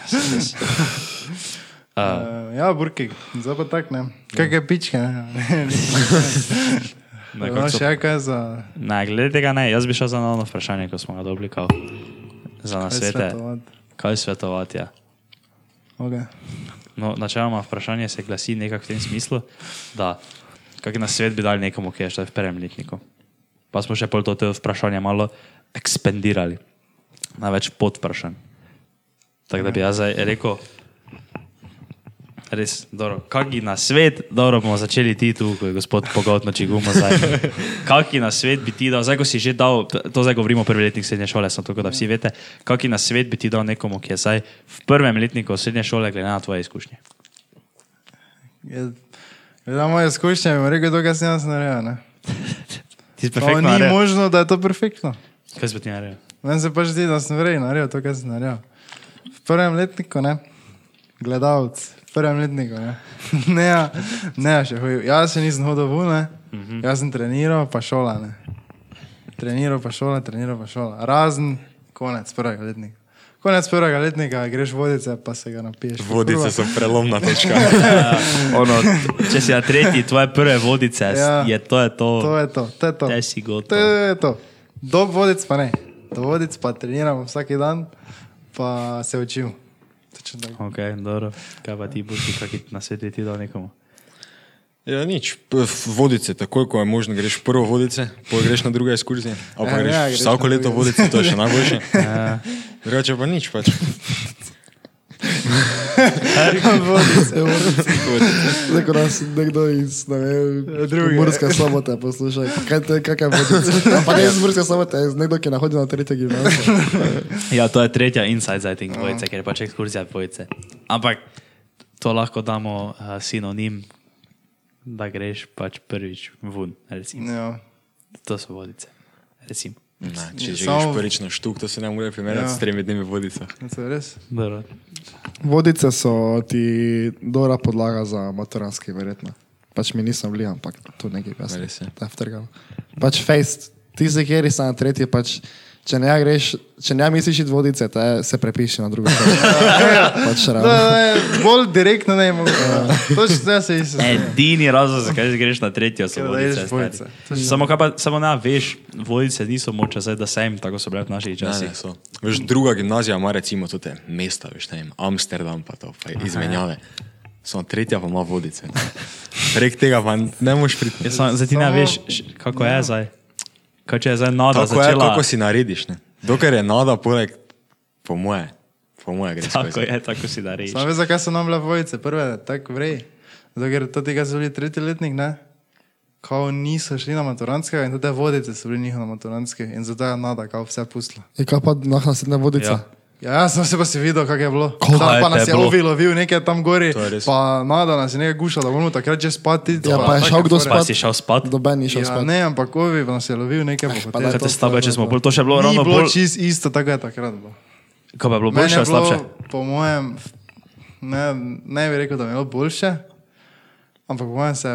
Uh, Uh, ja, burki, zdaj pa tak ne. Kakšne pičke, ne? na Ne, koncu- še kaj za ne, glede tega ne, jaz bi šel za novo vprašanje, ko smo ga dobili, kao. za kaj nasvete. svetovati. Kaj svetovati? Ja. Okay. No, načeloma vprašanje se glasi nekako v tem smislu, da kak na svet bi dali nekomu, ki je še v prvem letniku. Pa smo še pol to vprašanje malo ekspandirali na več podvprašanj. Tako da bi jaz zdaj rekel, res, dobro, kaki na svet, dobro bomo začeli ti tu, ko je gospod Pogotno, če gumo zdaj. Kaki na svet bi ti dal, zdaj ko si že dal, to zdaj govorimo o prvi letnik srednje šole, samo tako da vsi veste, kaki na svet bi ti dal nekomu, ki je zdaj v prvem letniku srednje šole, glede na tvoje izkušnje. Je- Glede na moje izkušnje, bi rekel, kar sem jaz naredil. Ti si perfektno ni naredil. možno, da je to perfektno. Kaj si ti naredil? Meni se pač zdi, da sem vrej naredil to, kar sem naredil. V prvem letniku, ne, gledalec, v prvem letniku, ne, ne, ja, ne, ja, še hodil. Jaz še nisem hodil v ne, uh -huh. jaz sem treniral, pa šola, ne. Treniral, pa šola, treniral, pa šola. Razen konec prvega letnika. Konec prvega letnika greš vodice, pa se ga napiješ. Vodice so prelomna točka. Ono, če si na tretji, tvoje prve vodice, Ja. ja. je to je to. To je to, to je to. Te si To gotov. je to. Do vodic pa ne. Do vodic pa treniram vsak dan, pa se učim. Točno tako. Ok, dobro. Kaj pa ti boš, kaki na svet bi ti dal nekomu? Ja, nič. Vodice, takoj, ko je možno, greš prvo vodice, potem greš na druge ekskurzije. Ali pa Ja, greš ja, greš vsako leto vodice, to je še najboljše. Drugače pa nič. Pač. Zdaj, ko nas nekdo iz, ne vem, Druge. Murske sobote posluša, kaj to je, kakaj vodice. Ja, pa ne iz Murske sobote, iz nekdo, ki nahodi na tretje gimnazijo. Ja, to je tretja inside za ting dvojice, ker je pač ekskurzija dvojice. Ampak to lahko damo uh, sinonim, da greš pač prvič ven, recimo. Ja. To so vodice, recimo. Ne, če že Samo- prvič na štuk, to se ne more primerjati Ja. s tremi dnevi vodica. To je res. Dobro. Vodice so ti dobra podlaga za maturanski, verjetno. Pač mi nisem bili, ampak tu nekaj jasno. Res je. Da je vtrgalo. Pač face, ti se kjeri sta na tretji, pač, če ne greš, če ne misliš iti vodice, te se prepiši na drugo stran. pač ravno. ne, bolj direktno ne morem. Točno jaz se isto. Edini razlog, zakaj greš na tretjo, so vodice. vodice. Samo, pa, samo ne veš, vodice niso moče, zdaj, da se jim tako so bile v naših Ne, časih. ne, so. Veš, druga gimnazija ima recimo tudi mesta, veš, ne vem, Amsterdam pa to, pa izmenjave. Samo tretja pa ima vodice. Prek tega pa ne moš priti. Ja, zdaj ti ne veš, kako je zdaj. Kaj če je zdaj nada Tako je, začela. kako si narediš. Ne? Dokler je nada, poleg, po moje, po moje gre Tako skozi. je, tako si da reči. Samo veš, zakaj so nam bile vojice, prve, tako vrej. Ker to tega so bili tretji letnik, ne? Kao niso šli na maturantskega in tudi vodice so bili njihove na maturantske in zato je nada, kao vse pustila. In kaj pa nah naslednja vodica? Ja. Ja. Ja, sem se pa si videl, kako je bilo. Kaj Tam pa nas je bilo? ovi lovil nekaj tam gori, pa nada nas je nekaj gušal, da bomo takrat že spati. Ja, pa je šel kdo Pa spat? si šel spat? Doben ni šel Ja, spat. ne, ampak ovi pa nas je lovil nekaj pa to- te stabe, če smo bolj, to še bilo Ni ravno bilo bolj. čist isto, tako je takrat bilo. Kaj pa je bilo boljše ali slabše? bilo, po mojem, ne, ne bi rekel, da mi je bilo boljše, ampak po mojem se,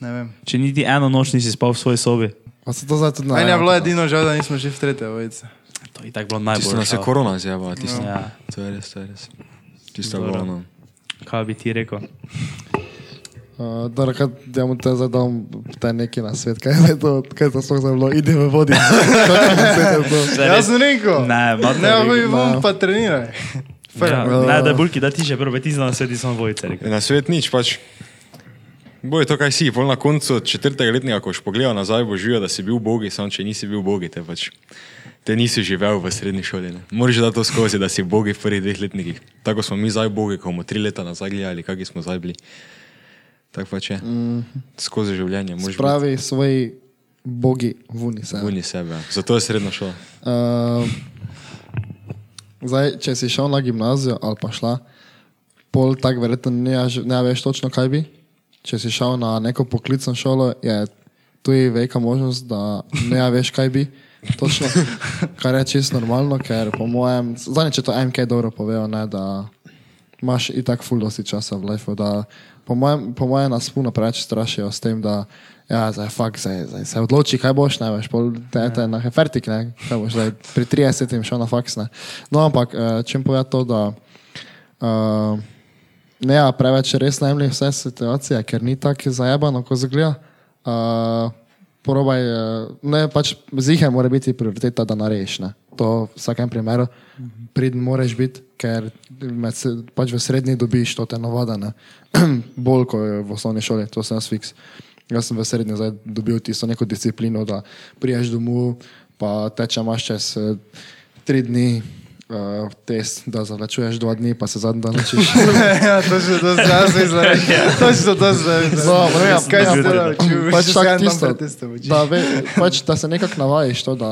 ne vem. Če niti eno noč nisi spal v svoji sobi. Pa se to zdaj tudi Meni je bilo edino žal, da nismo šli v tretje vojice. To je tako bilo Tisto nas najbolje. je korona zjeba, tisto. Ja. To je res, to je res. Tisto je bilo ono. Kaj bi ti rekel? Uh, dobro, kaj, ja mu te zdaj dam te neki na svet, kaj je to, kaj je to sploh za bilo, idi v vodi. Jaz sem rekel. Ne, Ne, rekel. hoji bom No. pa treniraj. Ja, ne, da bulki, da ti že prvo, ti znaš samo vojce. rekel. Na svet nič, pač. Boje to, kaj si, pol na koncu četrtega letnika, ko boš pogledal nazaj, boš živel, da si bil bogi, samo če nisi bil bogi, te pač. Te nisi živel v srednji šoli. Ne. Moraš dati to skozi, da si bogi v prvih dveh letnikih. Tako smo mi zdaj bogi, ko bomo tri leta nazaj gledali, kakšni smo zdaj bili. Tako pač je. Mm. Skozi življenje, moraš biti Pravi svoji bogi vuni se. vuni sebe. ja. Zato je srednja šola. Uh, zdaj, če si šel na gimnazijo ali pa šla, pol tak verjetno ne, ne veš točno, kaj bi. Če si šel na neko poklicno šolo, je tu velika možnost, da ne veš, kaj bi. Točno, kar je čisto normalno, ker po mojem, zadnjič je to MK dobro povedal, ne, da imaš i tak full dosti časa v lifeu, da po mojem, po mojem nas puno preveč strašijo s tem, da ja, zdaj, fuck, zdaj, zdaj se odloči, kaj boš, ne veš, pol te, te na hefertik, ne, kaj boš, zdaj pri 30 šel na faks, ne. No, ampak, eh, če jim povem to, da uh, ne, ja, preveč res najemlji vse situacije, ker ni tako zajebano, ko zgleda. Uh, Probaj, eh, ne, pač zihaj mora biti prioriteta, da narediš. Ne. To v vsakem primeru pridn moraš biti, ker med, pač v srednji dobiš to te navadane. Bolj kot v osnovni šoli, to sem jaz fiks. Jaz sem v srednji zdaj dobil tisto neko disciplino, da priješ domov, pa teče imaš čez eh, tri dni. Uh, test, da zavlačuješ dva dni, pa se zadnji dan učiš. ja, to sem jaz mislil. Točno to sem mislil. No, no, ja, Kaj si pač- delal? Če pač se tako tisto, učiš. da, ve, pač, da se nekako navajiš to, da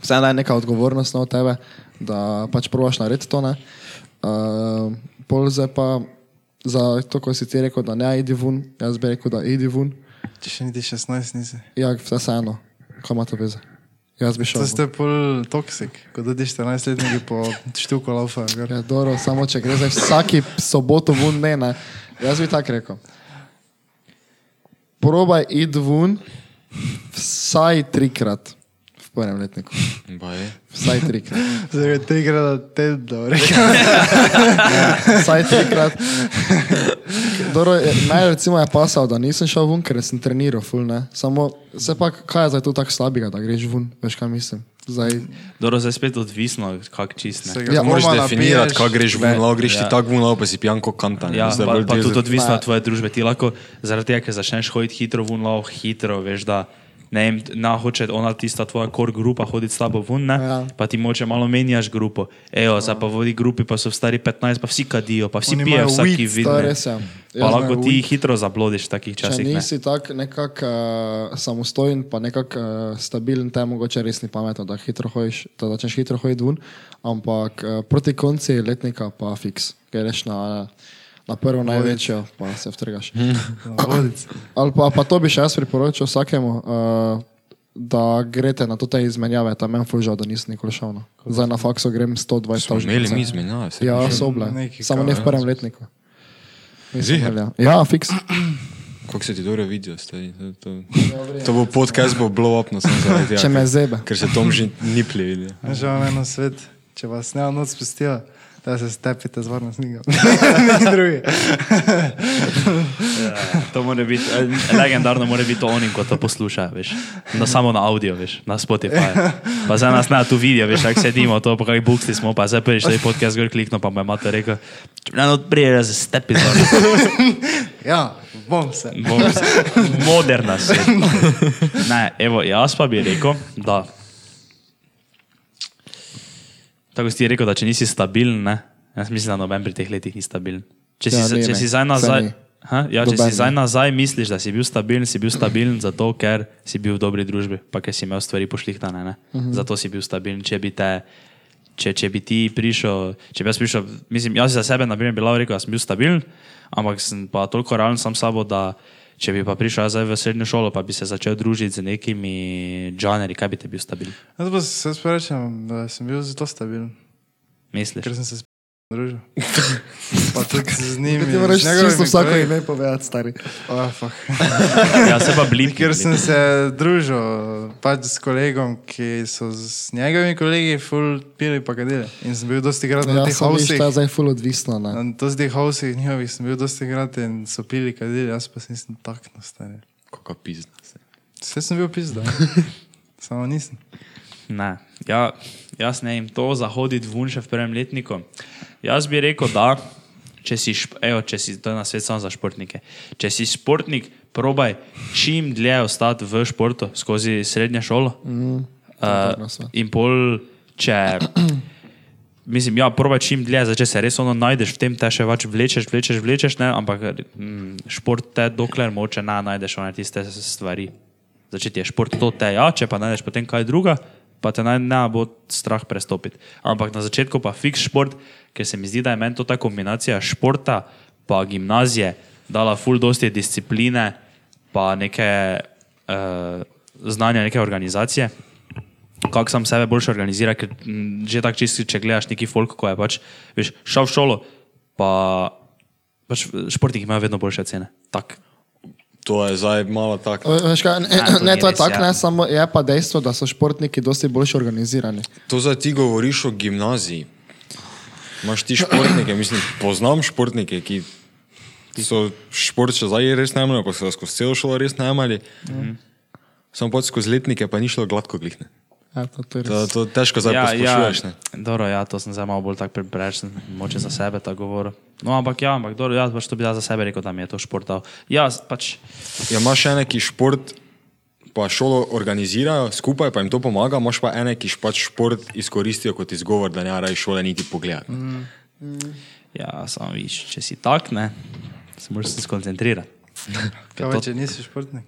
vseeno je neka odgovornost na tebe, da pač probaš narediti to. ne. Uh, zdaj pa za to, ko si ti rekel, da ne idi ven, jaz bi rekel, da idi ven. Če še niti 16 nisi. Ja, vseeno, kaj ima to veze. Jaz bi šel. To ven. ste pol toksik, ko dodiš 14 letniki po štuku laufa. Ja, dobro, samo če gre za vsaki soboto ven, ne, ne. Jaz bi tako rekel. Probaj iti ven vsaj trikrat v prvem letniku. Baje. Vsaj trikrat. Zdaj je trikrat na teden, da rekel. Vsaj trikrat. Dobro, je- Meni recimo je pasal, da nisem šel ven, ker sem treniral, ful, ne. Samo, se pa, kaj je zdaj tu tako slabega, da greš ven, veš kaj mislim. Zdaj, Dobro, zdaj spet odvisno, kak čist. ne. Se Ja, ga Moraš definirati, kaj greš ven, lahko greš ti Ja. tako ven, pa si pijan kot kantan. Ja, Zdaj pa, bolj pa tudi odvisno od tvoje družbe. Ti lahko zaradi tega, ker začneš hoditi hitro ven, lahko hitro, veš, da ne vem, na hoče ona tista tvoja core grupa hoditi s tabo ven, ne? Ja. pa ti moče malo menjaš grupo. Ejo, zdaj pa vodi grupi, pa so stari 15, pa vsi kadijo, pa vsi Oni pijejo vsaki weed, vid. to je ne. res. Ja. Pa lahko ti weed. hitro zablodiš v takih Če časih. Ne? nisi tako nekako uh, samostojen, pa nekako uh, stabilen, te mogoče res ni pametno, da hitro hojiš, da začneš hitro hoditi ven, ampak uh, proti konci letnika pa fiks, greš na, na prvo največjo, pa se vtrgaš. Vodic. Ali pa, pa to bi še jaz priporočil vsakemu, uh, da greste na to te izmenjave, tam meni fužal, da nisem nikoli šel. No. Zdaj na faksu grem 120 Smo imeli mi izmenjave. Ja, so bile. Samo ne v prvem letniku. Imel, Ja, ja fiks. Kako se ti dobro vidijo, stari. To, to, to bo podcast, bo blow up, no sem zaradi tega. Če me zebe. Ker se Tom že niplje vidi. Že vam eno svet, če vas ne noč spustijo, da se stepite z varno snigo. Ni drugi. To mora biti, eh, legendarno mora biti to oni, ko to posluša, veš. No, samo na audio, veš, na Spotify. Pa za nas na tu vidijo, veš, kako sedimo, to pa kaj buksti smo, pa zdaj taj podcast gor klikno, pa me imate rekel, ne, no, prije da se stepi zor. Ja, bom se. Bom s- Moderna se. Ne, evo, jaz pa bi rekel, da. Tako si rekel, da če nisi stabilen, ne? Jaz mislim, da noben pri teh letih ni stabilen. Če si, Ja, če si zdaj nazaj. Ha? Ja, če si zdaj nazaj misliš, da si bil stabilen, si bil stabilen zato, ker si bil v dobri družbi, pa ker si imel stvari pošlihtane. Uh Mhm. -huh. Zato si bil stabilen. Če bi, te, če, če bi ti prišel, če bi jaz prišel, mislim, jaz za sebe, na primer, bi lahko rekel, da sem bil stabilen, ampak sem pa toliko realen sam s sabo, da če bi pa prišel zdaj v srednjo šolo, pa bi se začel družiti z nekimi žaneri, kaj bi te bil stabilen? Jaz pa se rečem, da sem bil zelo stabilen. Misliš? Ker sem se družil. Pa tudi z njimi. Ti moraš čisto vsako kolegi. ime povedati, stari. Oh. Ja, se pa blip. Ker sem se družil pač s kolegom, ki so z njegovimi kolegi ful pili pa kadili. In sem bil dosti krat na Ja, teh sem viš, hausih. je zdaj ful odvisno, ne. Na teh hausih njihovih sem bil dosti krat in so pili kadili, jaz pa se nisem takno stari. Kako pizda. Vse sem bil pizda. Samo nisem. Ne, ja, jaz ne vem, to zahoditi vun še v prvem letniku. Jaz bi rekel, da če si, evo, če si to je na svet samo za športnike. Če si športnik, probaj čim dlje ostati v športu skozi srednjo šolo. Mm, sva. in pol, če. Mislim, ja, probaj čim dlje, zdaj, če se res ono najdeš v tem, te še več vlečeš, vlečeš, vlečeš, ne, ampak mm, šport te dokler moče ne najdeš one tiste stvari. Zdaj, če ti je šport to te, ja, če pa najdeš potem kaj druga, pa te naj ne bo strah prestopiti. Ampak na začetku pa fiks šport, ker se mi zdi, da je meni to ta kombinacija športa pa gimnazije dala ful dosti discipline pa neke uh, znanja, neke organizacije kako sam sebe boljše organizira, ker m, že tako čisto, če gledaš neki folk, ko je pač, veš, šel v šolo, pa pač športniki imajo vedno boljše cene. Tak. To je zdaj malo tako. Kaj, ne, Ja, to ne, to je tako, ja. ne, samo je pa dejstvo, da so športniki dosti boljše organizirani. To zdaj ti govoriš o gimnaziji. Imaš ti športnike, mislim, poznam športnike, ki so šport še zdaj res najmali, pa so skozi celo šolo res najmali. Mm. Samo pot skozi letnike pa ni šlo gladko glihne. Ja, to, to To, to težko zdaj ja, posplošuješ. Ja. dobro, ja, to sem zdaj malo bolj tako preveč, moče za sebe tako govoril. No, ampak ja, ampak dobro, jaz pač to bi jaz za sebe rekel, da mi je to šport dal. Jaz pač, Ja, imaš ene, ki šport pa šolo organizirajo, skupaj pa jim to pomaga, imaš pa ene, ki pač šport izkoristijo kot izgovor, da ne raje šole niti pogledati. Mm. ja, samo viš, če si tak, ne, se moraš se skoncentrirati. Kaj pa, če nisi športnik?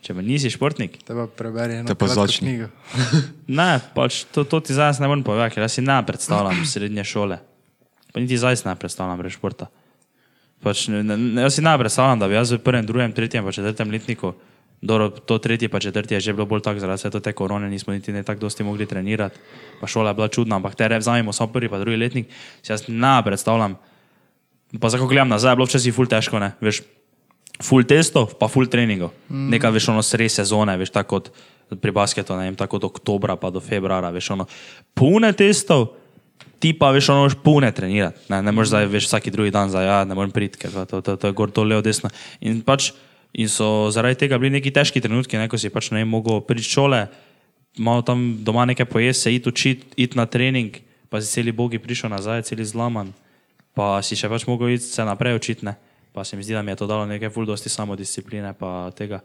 Če pa nisi športnik, Te pa preberi eno knjigo. ne, pač to, to ti zdaj ne morem povedati, ker jaz si ne predstavljam srednje šole. Pa niti zdaj si ne predstavljam brez športa. Pač, ne, ne, jaz si ne predstavljam, da bi jaz v prvem, drugem, tretjem, pa četrtem letniku, dobro, to tretje pa četrti je že bilo bolj tako, zaradi te korone nismo niti ne tako dosti mogli trenirati, pa šola je bila čudna, ampak te vzamemo samo prvi pa drugi letnik, si jaz ne predstavljam. Pa zdaj, ko gledam nazaj, je bilo včasih ful težko, ne, veš, full testov, pa full treningov. Mm. Nekaj veš, ono sred sezone, veš, tako kot pri basketu, ne vem, tako od oktobra pa do februara, veš, ono pune testov, ti pa veš, ono moraš pune trenirati. Ne, ne moreš zdaj, veš, vsaki drugi dan, zdaj, ja, ne morem priti, ker to, to, to, to je gor, to levo, desno. In pač, in so zaradi tega bili neki težki trenutki, ne, ko si pač ne mogel priti šole, malo tam doma nekaj pojesti, se iti učiti, iti na trening, pa si celi bogi prišel nazaj, celi zlaman, pa si še pač mogel iti se naprej učiti. ne. Pa se mi zdi, da mi je to dalo nekaj ful dosti samodiscipline pa tega.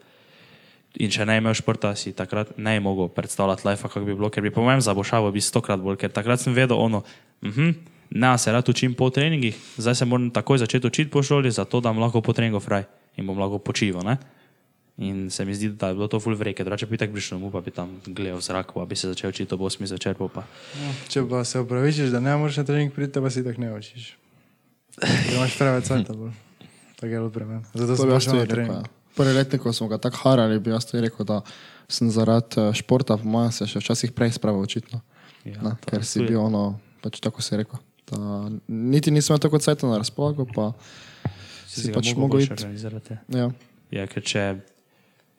In če ne imel športa, si takrat ne mogel predstavljati life, kako bi bilo, ker bi po mojem zabošavo bi stokrat bolj, ker takrat sem vedel ono, uh -huh, ne, se rad učim po treningih, zdaj se moram takoj začeti učiti po šoli, zato da bom lahko po treningu fraj in bom lahko počival. Ne? In se mi zdi, da je bilo to ful vreke, drugače bi tako prišel domov, pa bi tam gledal zrak, pa bi se začel učiti ob 8 zvečer, pa. No, če pa se upravičiš, da ne moreš na trening priti, pa si tako ne učiš. Ker imaš preveč cajta bolj. Tako je bilo pri meni. Zato To sem jaz tudi rekel. ja. Prvi letnik, ko smo ga tako harali, bi jaz tudi rekel, da sem zaradi eh, športa, po mojem, se še včasih prej spravil očitno. Ja, ker si bil ono, pač tako si rekel. Da, niti nisem imel tako cajta na razpolago, pa si pač mogel iti. organizirati. Ja. Ja, ker če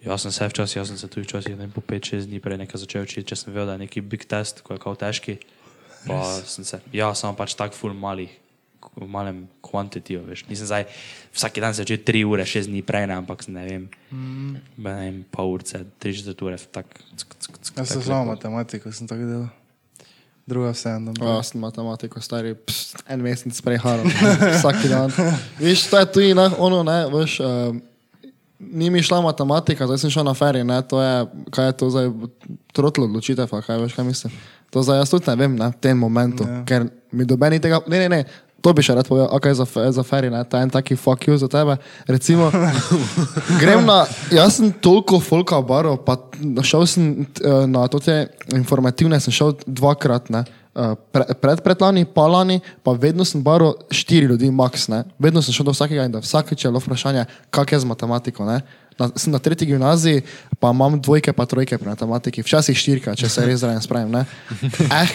jaz sem se včasih, jaz sem se tudi včasih ne vem, po 5-6 dni prej nekaj začel učiti, če sem vedel, da je neki big test, ko je kao težki. Pa sem se, ja, sem pač tak full malih, v malem kvantitiju. Nisem zdaj vsak dan začel 3 ure, 6 dni prej, ne, ampak sem, ne vem, mm. ne vem, pol urce, 3-4 ure, tak. Ck, ck, ck, Jaz sem lepo. matematiko, sem tako delal. Druga vseeno. Ja, jaz sem matematiko, stari, pst, en mesec preharal, vsak dan. Veš, to je tudi, ne, ono, ne, veš, uh, ni mi šla matematika, zdaj sem šel na ferij, ne, to je, kaj je to zdaj, trotlo odločitev, kaj veš, kaj mislim. To zdaj jaz tudi ne vem, ne, v tem momentu, ja. ker mi dobeni tega, ne, ne, ne, to bi še rad povedal, ok, za, za ferij, ne, ta en taki fuck you za tebe, recimo, grem na, jaz sem toliko folka baro, pa šel sem eh, na te informativne, sem šel dvakrat, ne, eh, pre, pred predlani, pa lani, pa vedno sem baro štiri ljudi, max, ne, vedno sem šel do vsakega in da vsakeč je bilo vprašanje, kak je z matematiko, ne. Na, sem na tretji gimnaziji, pa imam dvojke, pa trojke pri matematiki, včasih štirka, če se res zraven spravim. Ne? Eh,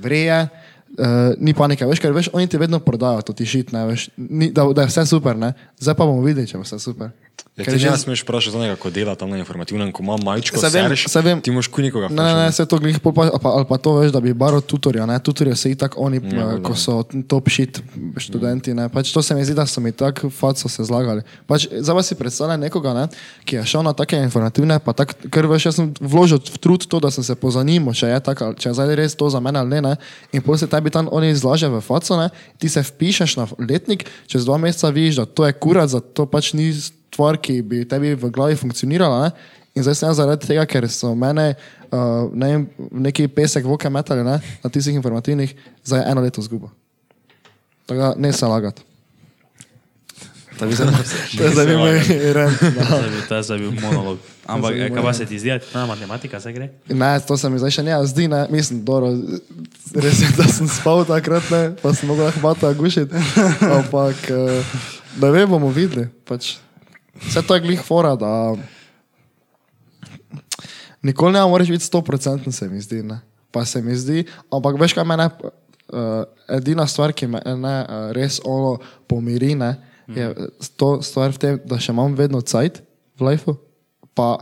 vreje, Uh, ni panike, veš, ker veš, oni ti vedno prodajo to tišit, ne, veš, ni, da, da je vse super, ne. Zdaj pa bomo videli, če bo vse super. Ja, Ker ti že- ne smeš vprašati za nekaj, ko dela tam na informativnem, ko ima majčko, Saj vem, sereš, saj vem. ti moš ku nikoga Ne, ne, ne, se to glih, pol pa, ali pa, ali pa to veš, da bi baro tutorja, ne, tutorja se itak oni, ja, ko so top shit študenti, ne, pač to se mi zdi, da so mi tako faco se zlagali. Pač, zdaj pa si predstavljam nekoga, ne, ki je šel na take informativne, pa tak, ker veš, jaz sem vložil v trud to, da sem se pozanimal, če je ali- če je zdaj res to za mene ali ne, ne, in potem se tebi tam oni izlaže v faco, ne, ti se vpišeš na letnik, čez dva meseca vidiš, da to je kurat, da to pač ni stvar, ki bi tebi v glavi funkcionirala, ne, In zdaj sem zaradi tega, ker so mene uh, ne vem, neki pesek voke metali ne, na tistih informativnih, zdaj eno leto zgubo. Tako da ne se lagati. To je zdaj- to je zdaj bil moj rent. To je zdaj bil monolog. Ampak, eh, kaj pa se ti zdi, da matematika se gre? Ne, to se mi zdaj še ne zdi, ne. mislim, dobro, res je, da sem spal takrat, ne, pa sem mogel hmata gušiti. Ampak, eh, ne bomo videli. Pač, vse to je glih fora, da nikoli ne moreš biti 100% se mi zdi. Ne. Pa se mi zdi, ampak veš kaj mene, uh, edina stvar, ki me ne, uh, res ono pomiri, ne, je to stvar v tem, da še imam vedno cajt v lifeu, pa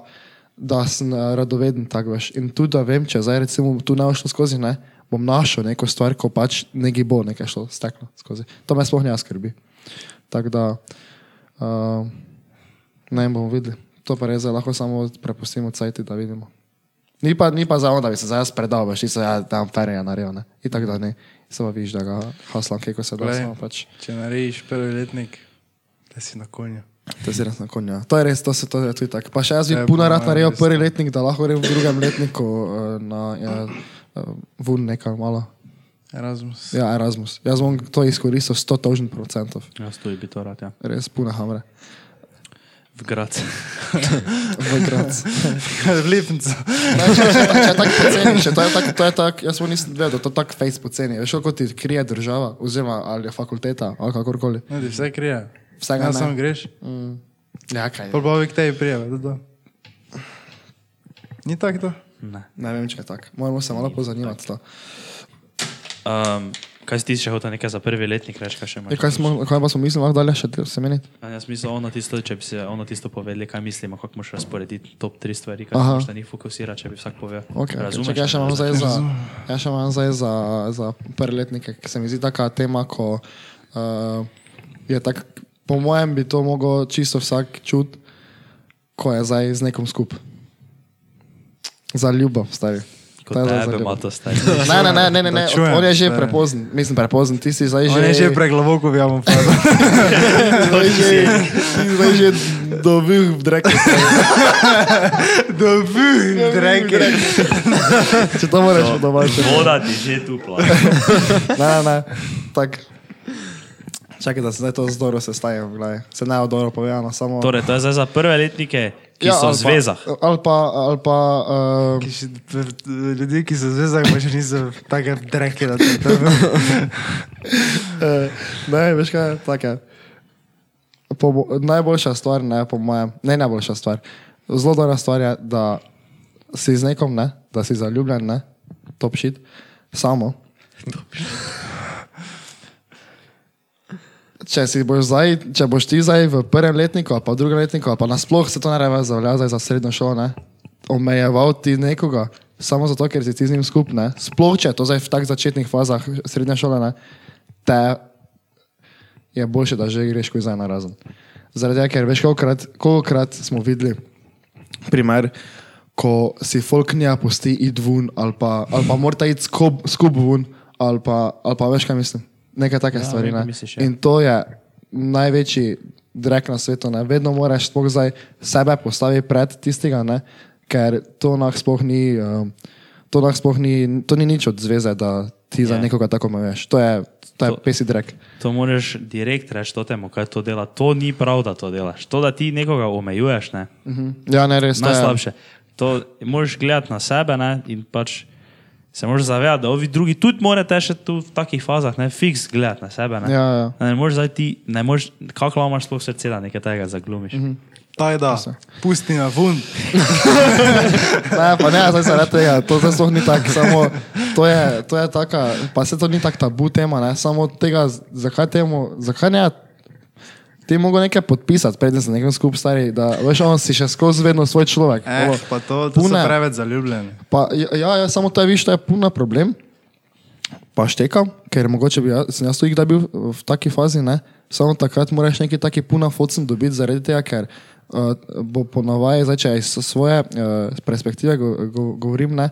da sem uh, radoveden tak veš. In tudi da vem, če zdaj recimo tu ne bo šlo skozi, ne, bom našel neko stvar, ko pač nekaj bo, nekaj šlo steklo skozi. To me sploh ne skrbi. Tako da, uh, ne vem, bomo videli. To pa res lahko samo prepustimo cajti, da vidimo. Ni pa, ni pa za ono, da bi se zdaj jaz predal, veš, ti so ja, tam ferija naredil, ne. In tako da ne. Samo vidiš, da ga haslam, kako se da, samo pač. Če narediš prvi letnik, da si na konju. To je res na konju. To je res, to se to je tudi tako. Pa še jaz To bi puno rad naredil prvi letnik, da lahko grem v drugem letniku uh, na ja, uh, vun nekaj malo. Erasmus. Ja, Erasmus. Jaz bom to izkoristil 100 tožen procentov. Jaz tu bi to rad, ja. Res puna hamre. V grad. V Graz. v Lipnicu. Ne, če, je tako poceni, če to je tako, to je tako, jaz sploh nisem vedel, to tako face poceni. Veš, kako ti krije država, oziroma ali je fakulteta, ali kakorkoli. Ne, ti vse krije. Vsega Ja, ne. sam greš. Ja, kaj. Pol pa vi k tebi prijave, da to. Ni tako to? Ne. Ne vem, če je tako. Moramo se malo pozanimati. To. Um, kaj si ti še hotel nekaj za prvi letnik, reči, kaj še Ja, imaš? kaj, smo, kaj pa smo mislili, lahko dalje še se meniti? A Jaz mislim, ono tisto, če bi se ono tisto povedali, kaj mislimo, kako moš razporediti top tri stvari, kaj Aha. se na njih fokusira, če bi vsak povedal. Okay, okay. Razumeš? Čakaj, jaz še imam zdaj za, jaz še imam zdaj za, za prletnike, ki se mi zdi taka tema, ko uh, je tak, po mojem bi to mogel čisto vsak čut, ko je zdaj z nekom skup. Za ljubav, stari. Kot tebe ima to stari. Ne, ne, ne, ne, ne, ne. On je že prepozen, mislim prepozen, ti si zdaj On že... je že pregloboko v jamo padel. zdaj že, zdaj že dobil v dreke. Dobil, dreke. Če to moraš domače. Voda ti že tu plače. Ne, ne, ne. Tak. Čakaj, da se zdaj to z Doro sestaje v glavi. Se ne od Doro povedano, samo... Torej, to je zdaj za prve letnike, ki so ali v zvezah. Pa, ali pa, ali pa uh, Ki še- Ljudje, ki so v zvezah, pa še niso to. uh, ne, veš kaj, tako je. Po, najboljša stvar, ne, po mojem, ne najboljša stvar. Zelo dobra stvar je, da si z nekom, ne, da si zaljubljen, ne, top shit, samo. Če, boš zdaj, če boš ti zdaj v prvem letniku, pa v drugem letniku, pa nasploh se to ne reve zavlja zdaj za srednjo šolo, ne, omejeval ti nekoga, samo zato, ker si ti z njim skupaj, sploh če to zdaj v tak začetnih fazah srednje šole, ne, te je boljše, da že greš kot zdaj na razen. Zaradi tega, ker veš, kolikokrat, kolikokrat smo videli primer, ko si folknija pusti id ven, ali pa, ali pa morata iti skup, skup ven, ali pa, ali pa veš, kaj mislim. Nekaj take Ja, stvari. Ne? misliš, ja. In to je največji drek na svetu. Ne? Vedno moraš sploh zdaj sebe postaviti pred tistega, ne? ker to nah sploh ni. Um, To, sploh ni, to ni nič od zveze, da ti za Ja. nekoga tako omejuješ. To je, to je To- pesi drek. To moraš direkt reči to temu, kaj to dela. To ni prav, da to delaš. To, da ti nekoga omejuješ, ne. Ja, ne res. to Najslabše. To moraš gledati na sebe ne, in pač se moraš zavedati, da ovi drugi tudi morate še tu v takih fazah, ne, fiks gledati na sebe. Ne, Ja, ja. ne moreš zdaj ti, ne moreš, kako lahko imaš sploh srce, da nekaj tega zaglumiš. Mm -hmm. Taj da, pusti na fund. Ne, pa ne, zdaj se ne tega, to zdaj sploh ni tako, samo to je, to je taka, pa se to ni tako tabu tema, ne, samo tega, zakaj temu, zakaj ne, ti mogo nekaj podpisati, preden se nekam skup stari, da, veš, on si še skozi vedno svoj človek. Eh, Ovo, pa to, to pune- preveč zaljubljeni. Pa, ja, ja, ja, samo to je, viš, to je puna problem. Pa štekam, ker mogoče bi jaz, sem jaz tudi bil v taki fazi, ne? samo takrat moraš neki taki puna focen dobiti zaradi tega, ker uh, bo ponavadi, zdaj če iz svoje uh, perspektive go, go, govorim, ne,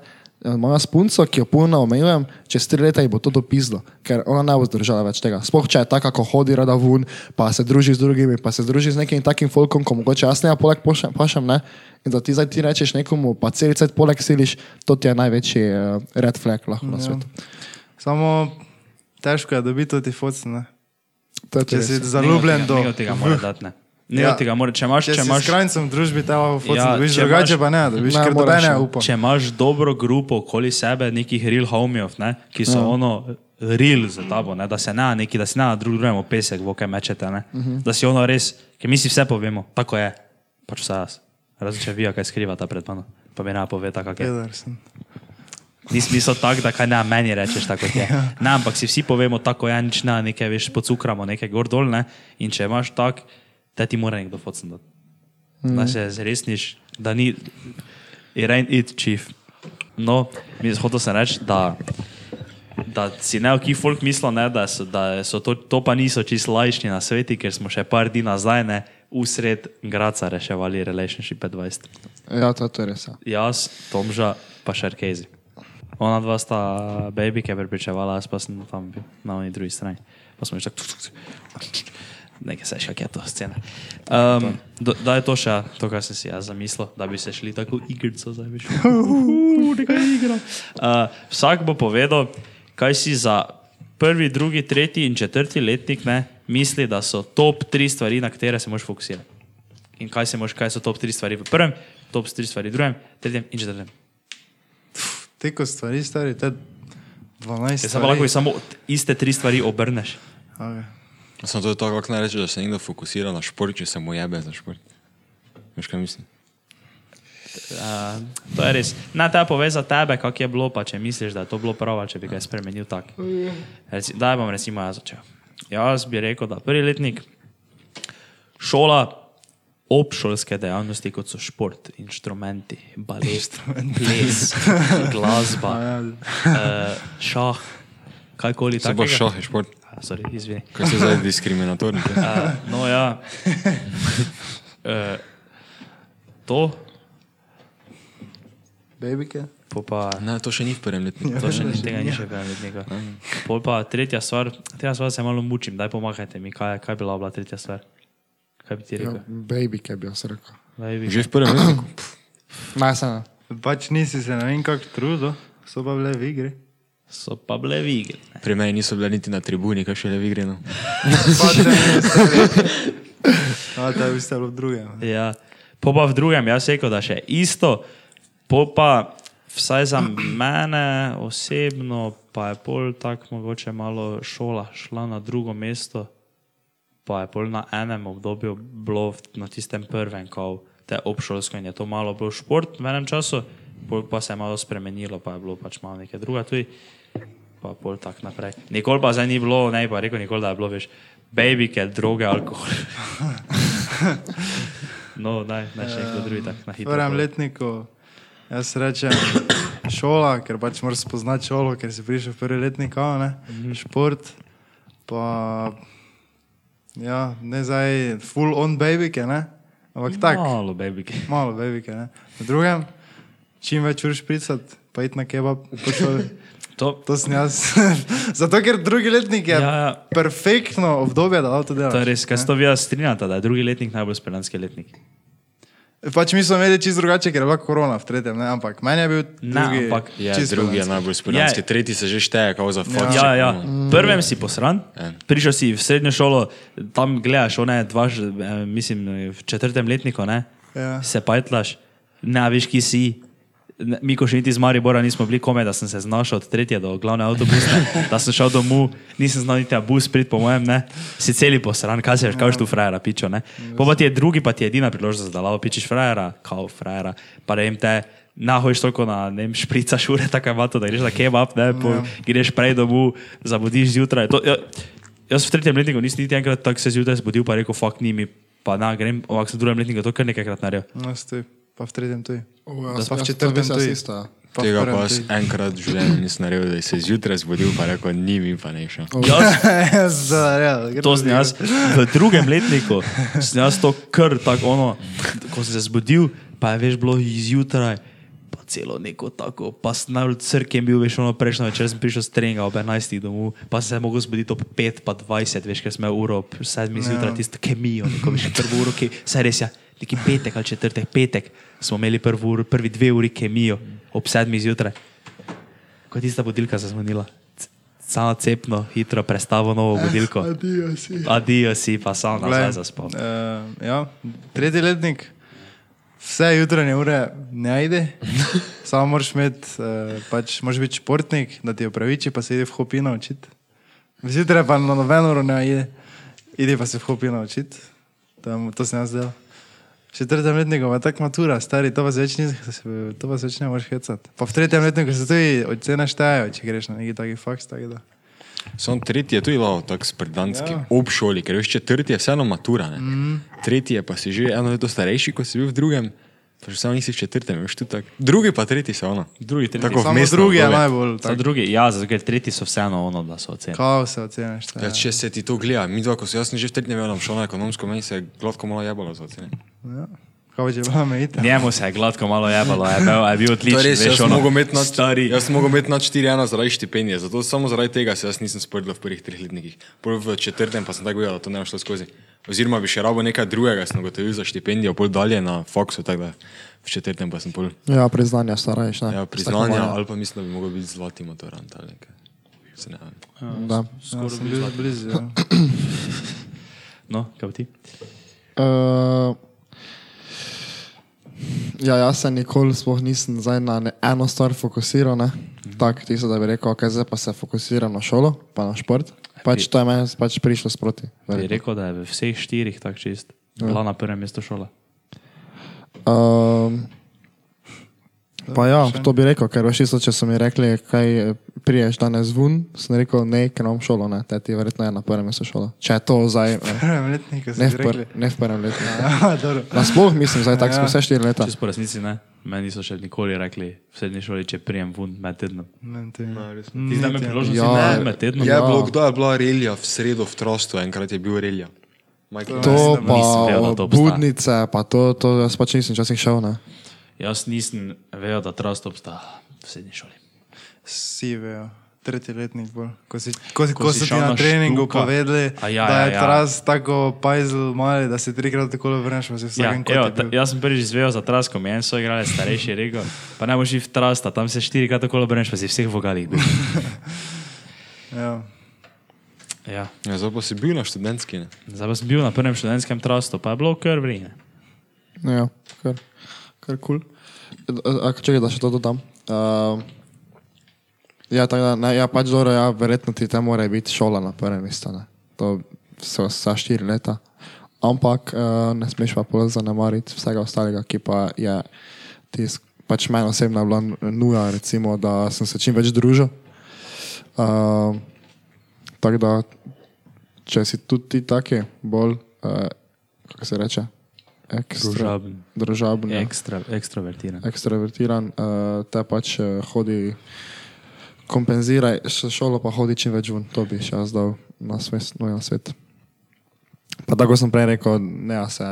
imam jaz punco, ki jo puno omejujem, čez tri leta ji bo to dopislo, ker ona ne bo zdržala več tega. Sploh če je taka, ko hodi rada ven, pa se druži z drugimi, pa se druži z nekim takim folkom, ko mogoče jaz ne poleg pošem, pašem, ne, in da ti zdaj ti rečeš nekomu, pa celice poleg siliš, to ti je največji uh, red flag lahko na svetu. Samo težko je dobiti ti focen. ne. To je Če si zaljubljen do... Tega mora dati, ne. Nekaj Ja. tega mora, če imaš, Če, imaš, s krajncem v družbi, te lahko focen Ja, dobiš, če drugače imaš- pa ne, dobiš, Ne, ker moraš, dobe ne ja. upa. če imaš dobro grupo okoli sebe, nekih real homijev, ne, ki so ja. ono real za tabo, ne, da se ne neki, da se ne drug drugemu pesek v oke mečete, ne, uh -huh. da si ono res, ker mi si vse povemo, tako je, pač vse jaz. Razen če vi, kaj skrivate pred mano, pa mi ne poveta, kak je. Ni smisel tak, da kaj ne meni rečeš, tako kot je. Ne, ampak si vsi povemo, tako je, nič ne, nekaj veš, pocukramo, nekaj gor dol, ne, in če imaš tak, te ti mora nekdo focen dati. Da se zresniš, da ni, it ain't it, chief. No, mi hotel sem reči, da, da si ne, ki folk mislijo, ne, da so, da so to, to pa niso čisto lajšni na sveti, ker smo še par dni nazaj, ne, usred Graca reševali Relationship 20. Ja, to, to je res. Ja. Jaz, Tomža, pa Šarkezi. Ona dva sta baby, ki je prepričevala, jaz pa sem tam bil na oni drugi strani. Pa smo že tako. Nekaj se še kak je to scena. Um, do, da je to še to, kar sem si jaz zamislil, da bi se šli tako igrico zdaj šli. Nekaj igra. Uh, vsak bo povedal, kaj si za prvi, drugi, tretji in četrti letnik ne, misli, da so top tri stvari, na katere se moraš fokusirati. In kaj, moraš, kaj so top tri stvari v prvem, top tri stvari v drugem, tretjem in četrtem. Teko stvari, stari, te 12 Ker se pa lahko samo iste tri stvari obrneš. Okay. Samo to je to, kako naj reče, da se nekdo fokusira na šport, če se mu jebe za šport. Veš kaj mislim? Uh, to je res. Na te pove za tebe, kako je bilo, pa če misliš, da je to bilo prav, če bi ga spremenil tako. Reci, daj bom recimo jaz začel. Jaz bi rekel, da prvi letnik šola obšolske dejavnosti, kot so šport, inštrumenti, balet, ples, glasba, uh, šah, kajkoli Se bo takega. šah, je šport. Sorry, izvini. Kaj se zdaj diskriminatorni? Uh, no, ja. uh, to, Babyke? po pa. Ne, to še ni v prvem letniku. To še ni tega, ni še letnika. Pol pa tretja stvar, tretja stvar se malo mučim, daj pomagajte mi, kaj, kaj bi bila, bila tretja stvar. Kaj bi ti Ja, rekel? baby, kaj bi jaz rekel. Bi. Že v prvem letniku. Ne. Pač nisi se ne vem kako trudil, so pa bile v igri. So pa bile v igri. ne. Pri meni niso bile niti na tribuni, kaj še le v igri. No. A, da bi ste bilo v drugem. Ja. Po pa v drugem, jaz rekel, da še isto, po pa vsaj za mene osebno, pa je pol tako mogoče malo šola šla na drugo mesto, pa je pol na enem obdobju bilo na tistem prvem, ko te obšolsko in je to malo bil šport v enem času, pol pa se je malo spremenilo, pa je bilo pač malo nekaj druga tudi. Pa pol tako naprej. Nikoli pa zdaj ni bilo, ne pa rekel, nikoli da je bilo več baby, ker droge, alkohol. no, naj, naj še nekdo drugi tak na hitro. prvem letniku jaz rečem šola, ker pač moraš spoznati šolo, ker si prišel v prvi letnik, a ne, Mhm. šport, pa ja, ne zdaj full on babyke, ne, ampak tako. Malo baby. Malo babyke, ne. V drugem, čim več ur špricati, pa iti na kebab, po šoli. To, To sem jaz. Zato, ker drugi letnik je Ja, ja. perfektno obdobje, da avto delaš. to je res, kaj se to vi strinjate, da je drugi letnik najbolj speljanski letnik. Pač mi smo imeli čisto drugače, ker je bila korona v tretjem, ne? ampak meni je bil Ne, drugi. ampak Je, čisto drugi je najbolj spodanski, Je. tretji se že šteje, kao za foč. Ja, ja. Prvem si posran, Ja. prišel si v srednjo šolo, tam gledaš, one dva, eh, mislim, v četrtem letniku, ne? Ja. se pajtlaš, ne veš, ki si, ne, mi, ko še niti iz Maribora nismo bili kome, da sem se znašel od tretje do glavne avtobusne, da sem šel domov, nisem znal niti bus prid, po mojem, ne, si celi posran, kaj se veš, kaj tu frajera pičo, ne. Po pa ti je drugi, pa ti je edina priložnost, da lavo pičiš frajera, kao frajera, pa ne vem te, nahojiš toliko na, ne vem, šprica šure, tako je mato, da greš na kebab, ne, po, greš prej domov, zabudiš zjutraj. To, ja, jaz v tretjem letniku nisem niti enkrat tako se zjutraj zbudil, pa rekel, fuck ni mi, pa na, grem, ampak sem v drugem letniku to kar nekajkrat naredil. No, stoj, pa v tretjem tudi. Pa v jaz- četrtem jaz tudi. isto, ja. Pa Tega pa jaz enkrat v življenju nisem naredil, da se zjutraj zbudil, pa rekel, ni mi pa ne šel. Jaz, To sem jaz v drugem letniku, sem jaz to kar tako ono, ko sem se zbudil, pa je veš bilo izjutraj, celo neko tako, pa najbolj crkem bil, veš ono prejšnjo večer sem prišel s treninga ob 11. domov, pa sem se mogel zbuditi ob 5, pa 20, veš, ker sem imel uro ob 7. zjutraj, tisto kemijo, neko veš, prvo uro, ki, saj res je, neki petek ali četrtek, petek smo imeli uro, prvi dve uri kemijo ob 7. zjutraj. Ko je tista budilka zazvonila. C- Samo cepno, hitro prestavo novo budilko. Adijo si. Adijo si, pa sam nazaj zaspal. Uh, ja, tretji letnik, vse jutranje ure ne ajde, samo moraš imeti, uh, pač moraš biti športnik, da ti opraviči, pa se ide v hopino učiti. Zjutraj pa na nobeno uro ne ajde, ide pa se v hopino učiti. Tam, to sem jaz delal. V četrtem letniku je tako matura, stari, to pa se več ni, to pa se več ne moreš hecati. Pa v tretjem letniku se tudi ocene štejejo, če greš na neki taki faks, tako da. Sam tretji je tudi lao, tako spredanski, Ja. ja. ob šoli, ker veš, četrti je vseeno matura, ne. Mm. Tretji je pa si že eno leto starejši, kot si bil v drugem, pa že samo nisi v četrtem, veš tu tako. Drugi pa tretji so ono. Drugi, tretji. Tako Samo vmesno drugi je najbolj, So tako, drugi, ja, zato ker tretji so vseeno ono, da so ocene. kao se ocene Ja, štejejo. če se ti to gleda, mi dva, ko se jaz sem že v tretjem imel šlo na ekonomsko, meni se je gladko malo jebalo za ocene. Ja. Kaj če bila mejita? Njemu se je gladko malo jebalo, je bil, je bil odličen. je res, veš, jaz sem ono, mogel imeti nad, stari. jaz sem mogel imeti nad 4-1 zaradi štipendije, zato samo zaradi tega se jaz nisem sprdil v prvih treh letnikih. Pol v četrtem pa sem tako videl, da to ne bo šlo skozi. Oziroma bi še rabo nekaj drugega, sem ugotovil za štipendijo, pol dalje na faksu, tako da v četrtem pa sem pol. Ja, priznanja starajš. ne. Ja, priznanja, ali pa mislim, da bi mogel biti zlati motorant ali nekaj. Se ne vem. Da. Ja, sem blizu, blizu, ja. No, kaj ti? Uh, ja, jaz se nikoli sploh nisem na eno stvar fokusiral. Ne? Tako, ti so da bi rekel, okay, zdaj pa se fokusiram na šolo, pa na šport. Pač to je meni pač prišlo sproti. Bi rekel, da je v vseh štirih tako čist. Bila na prvem mestu šola. Um, pa ja, to bi rekel, ker veš, če so mi rekli, kaj eh, priješ danes ven, sem rekel, ne, ker imam šolo, ne, te ti verjetno je na prvem mestu šola. Če je to zdaj, Prvem letniku ne v, pr, rekli. ne v prvem letu. Ja, dobro. Nasploh mislim, zdaj tako smo Ja. vse štiri leta. Čisto po resnici ne. Meni niso še nikoli rekli v srednji šoli, če prijem ven med tednom. Ne, ti- Ti zdaj me priložnosti Ja, ne med tednom. Je Ja. bilo, kdo je bila relija v sredo v trostu, enkrat je bil relija. Michael To Mislim, pa nisem vedel, da to obstaja. budnice, pa to, to jaz pač nisem včasih šel. Ne. Jaz nisem vedel, da trust obstaja v srednji šoli. Si vejo. Tretji letnik bolj. Ko, si, ko, si, Ko ko si so ti šel na treningu štuka. povedali, A ja, da ja, je ja. tras tako pajzel mali, da si trikrat tako vrneš, pa si Ja, kotu ta, bil. jaz sem prvič izvedel za tras, ko mi je en svoj igralec starejši rekel, pa ne boš v trasta, tam se štirikrat tako obrneš, pa si v vseh vogalih. Ja. Ja. Ja, zdaj pa si bil na študentski. Ne? Zdaj pa sem bil na prvem študentskem trastu, pa je bilo kar vrine. Ja, kar, kar kul. Cool. Čekaj, da še to dodam. Uh, ja, tako da, ne, ja, pač dobro, ja, verjetno ti tam mora biti šola na prvem mestu. To so vsa štiri leta. Ampak uh, ne smeš pa pol zanemariti vsega ostalega, ki pa je tisk. Pač meni osebno je bila nuja, recimo, da sem se čim več družil. Uh, tako da, če si tudi ti taki, bolj, uh, kako se reče, ekstra, Družaben. družaben, ja. Ekstra, ekstrovertiran. ekstravertiran, uh, te pač uh, hodi, kompenziraj, šolo pa hodi čim več ven, to bi še jaz dal na svet. No, na svet. Pa tako sem prej rekel, ne se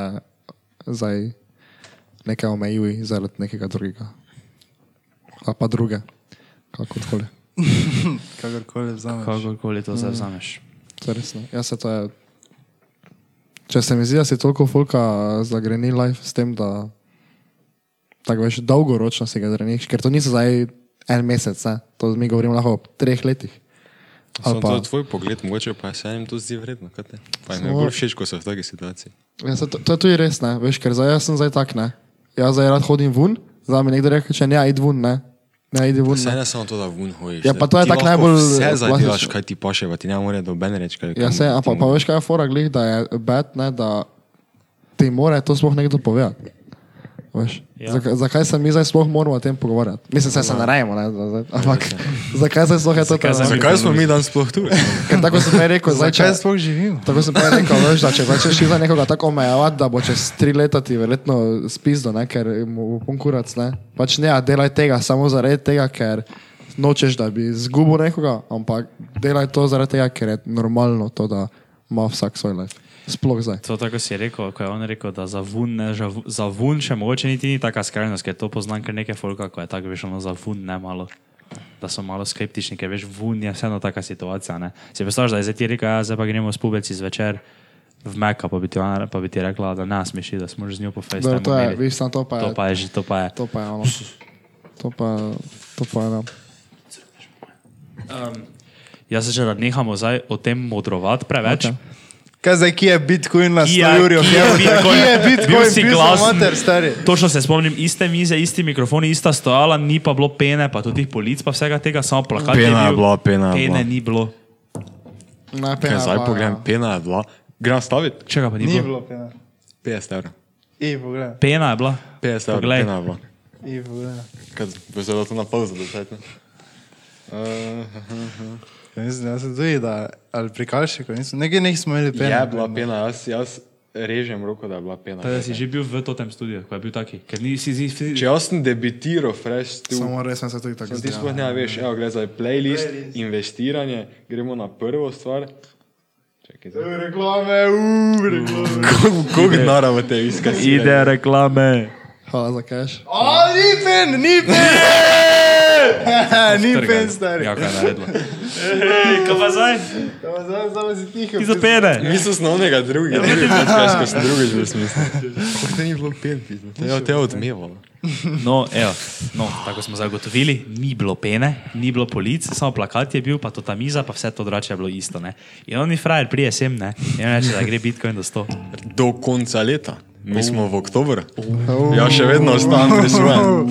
zdaj nekaj omejuj zaradi nekega drugega. Ali pa druge, kakorkoli. Kakorkoli vzameš. Kakorkoli to zdaj vzameš. To je res. ne. Jaz se to je. Če se mi zdi, da si toliko folka zagreni life s tem, da tako veš, dolgoročno si ga zgreniš, ker to niso zdaj en mesec, ne? to mi govorimo lahko o treh letih. Ali pa, to je tvoj pogled, mogoče pa se jim to zdi vredno. kaj te? Pa jim je Samo- bolj všeč, ko so v taki situaciji. ja, se to, to je tudi res, ne? veš, ker zdaj jaz sem zdaj tak, ne. Jaz zdaj rad hodim ven, Zdaj mi nekdo reče, če ne, idi ven, ne. Ne, idi ven. Vse Ne. ne samo to, da vun hojiš. Ja, pa to je ti tako najbolj Vse zadelaš, kaj ti paše, pa ti ne more do bene reči, kaj Ja, se, a pa, pa veš, kaj je fora glih, da je bed, ne, da ti mora to sploh nekdo povedati. Ja. zakaj, zakaj se mi zdaj sploh moramo o tem pogovarjati? Mislim, se, se ne rajemo, ne, da- da- ampak zakaj se sploh je to tam? Zakaj smo mi danes sploh tu? Ker tako sem prej rekel, zdaj, Zakaj če, sploh živim? tako sem prej rekel, veš, da če začneš za nekoga tako omejevati, da bo čez tri leta ti verjetno spizdo, ne, ker mu bo konkurac, ne. Pač ne, a delaj tega samo zaradi tega, ker nočeš, da bi zgubil nekoga, ampak delaj to zaradi tega, ker je normalno to, da ima vsak svoj life. Sploh zdaj. To tako si rekel, ko je on rekel, da za vun, ne, ža- za vun še mogoče niti ni taka skrajnost, ker to poznam kar nekaj folka, ko je tako veš, ono za vun ne malo. Da so malo skeptični, ker veš, vun je vseeno taka situacija. Ne? Si predstavljaš, da je zdaj ti rekel, ja, zdaj pa gremo s pubeci zvečer v Meka, pa bi ti, ona- pa bi ti rekla, da smeš, iti, da smo že z njo po FaceTime. to je, samo to pa je. To pa je že, to pa je. To pa je ono. To pa, to pa je, no. Jaz se že, nehamo zdaj o tem modrovati preveč. Okej. Kaj zdaj, ki je Bitcoin na 100 Ki je- jurjev? ki je Bitcoin? Ki je Bil Bitcoin? si glasen. mater, stari. Točno se spomnim, iste mize, isti mikrofoni, ista stojala, ni pa bilo pene, pa tudi polic, pa vsega tega, samo plakat. Pena je bil. bila, pena je Pene bila. ni bilo. Kaj pena zdaj pa, pogledam, ja. pena je bila. Grem staviti? Čega pa ni, Ni bilo? bilo pena. 50 evrov. I, pogledaj. Pena je bila. 50 evrov, Poglej. pena je bila. I, pogledaj. Kaj, bo se da to na pauzo dosajt, ne? Uh, Ja, Mislim, da se tudi, da, ali pri Kalšiku, nisem, nekaj nekaj smo imeli pena. je bila pena, jaz, jaz režem roko, da je bila pena. Da si že bil v totem studiu, ko je bil taki. Ker nisi si, si, Če jaz sem debitiral, fresh, tu. Samo res sem se tudi tako Ti zdel. sploh ne veš, evo, gre za playlist, investiranje, gremo na prvo stvar. Čakaj, zdaj. Reklame, uuu, reklame. Koliko denarja v te iskati? ide reklame. Hvala za cash. O, ni pen, ni pen! Ni pen, stari. Ja, kaj je naredila. Kaj pa zdaj? Si tiho. Ti za pene. Mislil sem na onega drugega, drugi podcast, ko sem drugič bil smisel. Kako te ni bilo pen, pizno? Te je te je odmevalo. No, evo, no, tako smo zagotovili, ni bilo pene, ni bilo polic, samo plakat je bil, pa to ta miza, pa vse to drugače je bilo isto. Ne? In oni frajer prije sem, ne? In on reče, da gre Bitcoin do 100. Do konca leta. Mi smo v oktobru. Ja, še vedno ostajam pri svojem.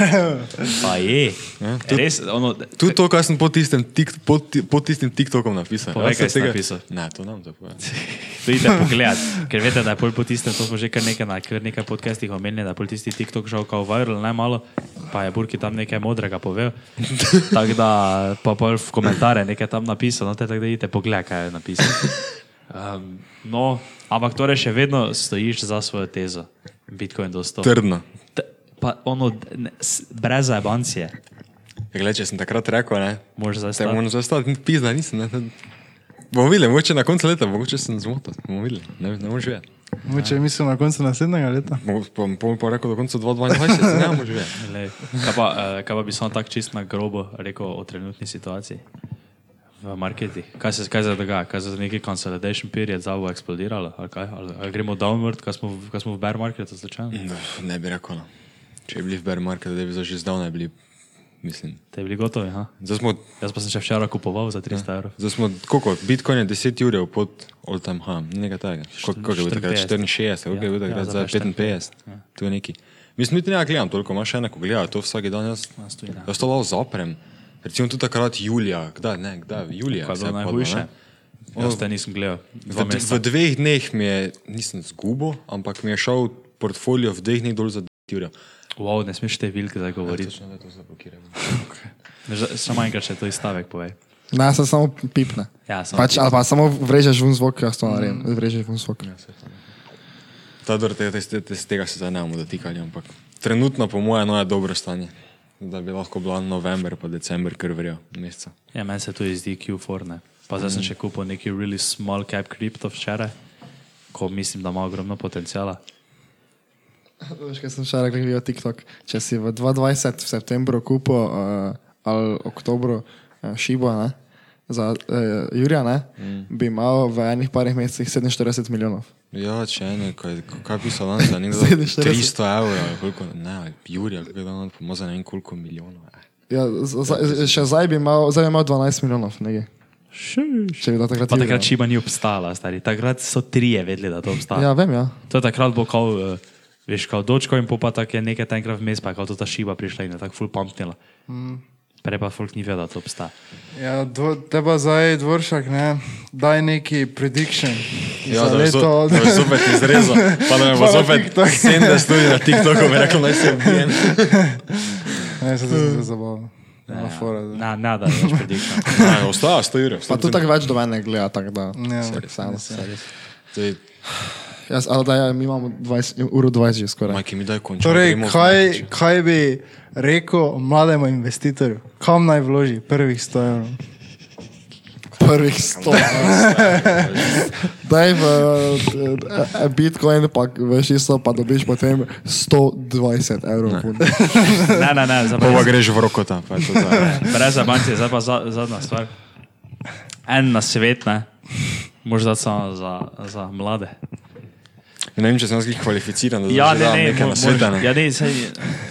Pa je. Ja, Res, ono, Tudi to, kar sem pod tistim, tik, pod, pod tistim TikTokom napisal. Povej, se kaj si napisal. Ne, to nam zapovem. To idete pogledat, ker veste, da je pol po tistem, to smo že kar nekaj na kar nekaj podcastih omenili, da je pol tisti TikTok šel kao viral, najmalo, pa je Burki tam nekaj modrega povedal. Tako da pa pol v komentarje nekaj tam napisal, no te tako da idete pogledat, kaj je napisal. Um, no, ampak torej še vedno stojiš za svojo tezo. Bitcoin do 100. Trdno. T- Pa ono, ne, brez zabancije, Gled, če sem takrat rekel, ne, zdaj se stati. moram zastati, pizna nisem. Ne, ne. Bomo videli, mogoče na koncu leta, mogoče sem zmotil. Bomo videli, ne, ne moreš vedeti. Moče mislim na koncu naslednjega leta. Bom pa, pa rekel do konca 2022, ne moreš vedeti. Lej, Kaj pa, eh, kaj pa bi samo tako čist na grobo rekel o trenutni situaciji v marketi? Kaj se, kaj se dogaja? Kaj se neki consolidation period zavo eksplodiralo? Ali, kaj? ali, ali gremo downward, kaj smo, kaj smo v bear marketu slučajno? No, Ne bi rekel. No. Če bi bili v bear marketu, da bi že zdavnaj bili, mislim. Te bili gotovi, ha? Zdaj smo, Jaz pa sem še včeraj kupoval za 300 evrov. zdaj smo koliko, Bitcoin je 10 ur pod all time high, nekaj takega. Koliko je bilo takrat? 64, koliko je bilo Ja, takrat? ja, Zdaj zdaj pa 55. To je neki. Mislim, niti ne gledam toliko, imaš še neko gledal, to vsak dan jaz. Ne. Jaz to malo zaprem. Recimo tudi takrat julija, kdaj, ne, kdaj, julija. Kaj je bilo najhujše? ne. Jaz te nisem gledal. V, Dva v dveh dneh mi je, nisem zgubil, ampak mi je šel portfolio v dveh dneh dol za 10 ur. Wow, ne smeš te vilke zdaj govoriti. Točno, da to zablokiram. Že- Samo enkrat še to izstavek povej. Ne, se samo pipne. Ja, samo Pač, pipne. ali pa samo vrežeš ven zvok, jaz to naredim. Vrežeš ven zvok. Ta dor, te, te, te, te, tega se zdaj ne bomo dotikali, ampak trenutno po mojem no je dobro stanje. Da bi lahko bila november pa december, ker vrijo meseca. Ja, meni se tudi zdi Q4. Ne. Pa zdaj sem še kupil neki really small cap kripto včeraj, ko mislim, da ima ogromno potencijala. Veš, kaj sem še rekel, glede TikTok. Če si v 2020 v septembru kupil uh, ali oktobru uh, šibo, ne, za uh, Jurija, ne, mm. bi imel v enih parih mesecih 47 milijonov. Ja, če eno, kaj, kaj je pisal danes, da nekdo 47. 300 evrov, koliko, ne, Jurija, kako je dan, pa ima za ne vem koliko milijonov. eh. Ja, z, z, še zdaj bi imel, zdaj bi imel 12 milijonov, nekaj. Bi da takrat Pa takrat šiba ni obstala, stari. Takrat so trije vedeli, da to obstaja. Ja, vem, ja. To je takrat bo kao uh, Veš, kao dočko in popa tako je nekaj enkrat vmes, pa kao to ta šiba prišla in je tako ful pumpnila. Mm. Prej pa folk ni vedel, da to obstaja. Ja, dvo, teba zdaj dvoršak, ne, daj neki prediction. Ja, za da bo leto. zo- da bo zopet izrezal, pa da me bo Pa na zopet TikTok. 70 ljudi na TikToku, bi rekel, naj se ubijem. Ne, se to zelo zabavno. Ja, fora, da. Na, nada, več prediction. Ne, Ostaja 100 ur. Pa to tako več do mene gleda, tako da. Ja, Vseeno. Jaz, ali da ja, mi imamo 20, uro 20 že skoraj. majki mi daj končati. Torej, kaj, kaj bi rekel mlademu investitorju? Kam naj vloži prvih 100 evrov? Prvih 100. Daj v eh, Bitcoin, pa veš isto, pa dobiš potem 120 evrov. fund. Ne, ne, ne, zdaj Pa pa greš v rokota. pa je to to. brez zabanci, zdaj pa za, zadnja stvar. En na svet, ne, možda samo za, za mlade. Ne vem, če sem glih kvalificiran, da Ja, ne, ne, nekaj mo- na sveta. mož- ne. Ja, ne, sej,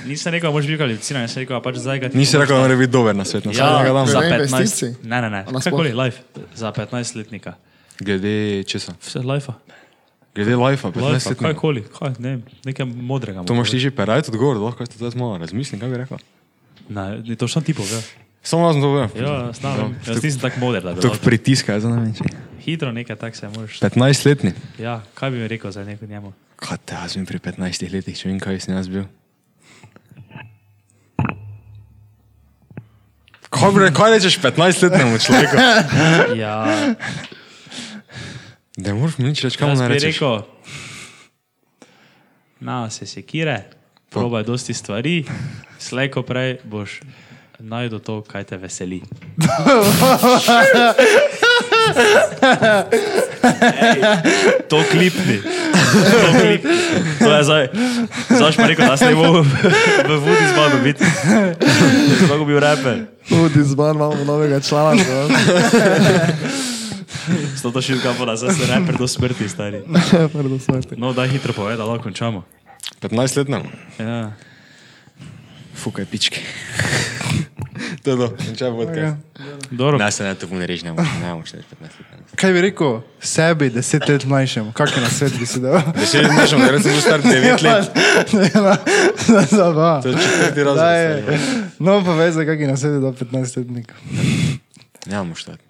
nisem rekel, da moraš biti kvalificiran, sem rekel, pač zdaj ga ti Nisi rekel, da mora biti dober na svet. na Ja, za Glede 15. investicij? Ne, ne, ne, kakoli, life, za 15-letnika. Glede česa? Vse life. Glede 15 Life, let. kajkoli, kaj, ne vem, nekaj modrega. To moraš ti že perajati odgovor, lahko jaz to zdaj malo razmislim, kaj bi rekel. Ne, ni to še ti pove. Samo jaz to povedal. Ja, znam, jaz nisem tako moder, da bi To lahko. pritiska, vem. če- Hitro nekaj tak se moraš. 15 letni. Ja, kaj bi mi rekel za neko njemu? Kaj te jaz vem pri 15 letih, če vem, kaj sem jaz bil. Kaj, bi re- kaj rečeš 15-letnemu človeku? Ja, Ne moreš mi nič reči, kam naj rečeš. rekel, na se sekire, probaj dosti stvari, slejko prej boš najdel to, kaj te veseli. Ej, to klipni. To klipni. To je zdaj. Zdaj pa rekel, da se ne bo v vodi zbavil biti. Sploh bi bil reper. Tudi zban imamo novega člana. no. S to šilka voda, zdaj se reper do smrti, stari. Prvo smrti. No, daj hitro povedi, da lahko končamo. 15-letnemu? Ja. Fukaj pičke. to je to, končaj podcast. Dobro. Ne, se ne, to ne reči, ne moreš, ne moreš reči 15 let. Kaj bi rekel sebi, deset let mlajšemu? Kakšen na svet bi si dal? Deset let mlajšem, ker sem bil star 9 let. Zabava. To je četrti razred. Daj, stari. No, pa veš, zakaj na svet dal 15 letnik. Ne moreš dati.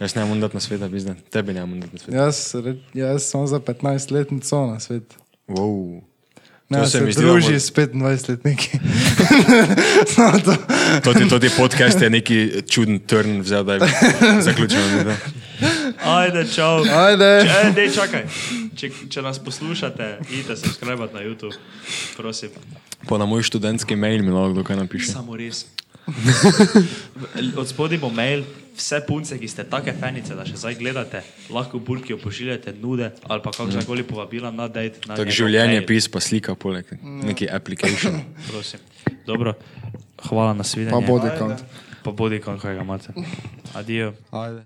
Jaz ne morem dati na svet, da bi zdaj. Tebe ne morem dati na svet. Jaz, jaz sem za 15 letnico na svet. Wow. To se, se se mi zdi, da druži bo- s 25 letniki. Samo to. To ti, to ti podcast je neki čuden turn vzel, da je zaključeno. video. Ajde, čau. Ajde. Če, dej, čakaj. Če, če nas poslušate, idite subscribe na YouTube, prosim. Pa na moj študentski mail mi lahko kdo kaj napiše. Samo res. Od spodaj bo mail, vse punce, ki ste take fanice, da še zdaj gledate, lahko burkijo pošiljate nude ali pa kakorkoli povabila na date. na Tako življenje mail. pis pa slika poleg neki application. Prosim. Dobro, hvala na svidenje. Pa body count. Pa body count, kaj ga imate. Adijo. Ajde.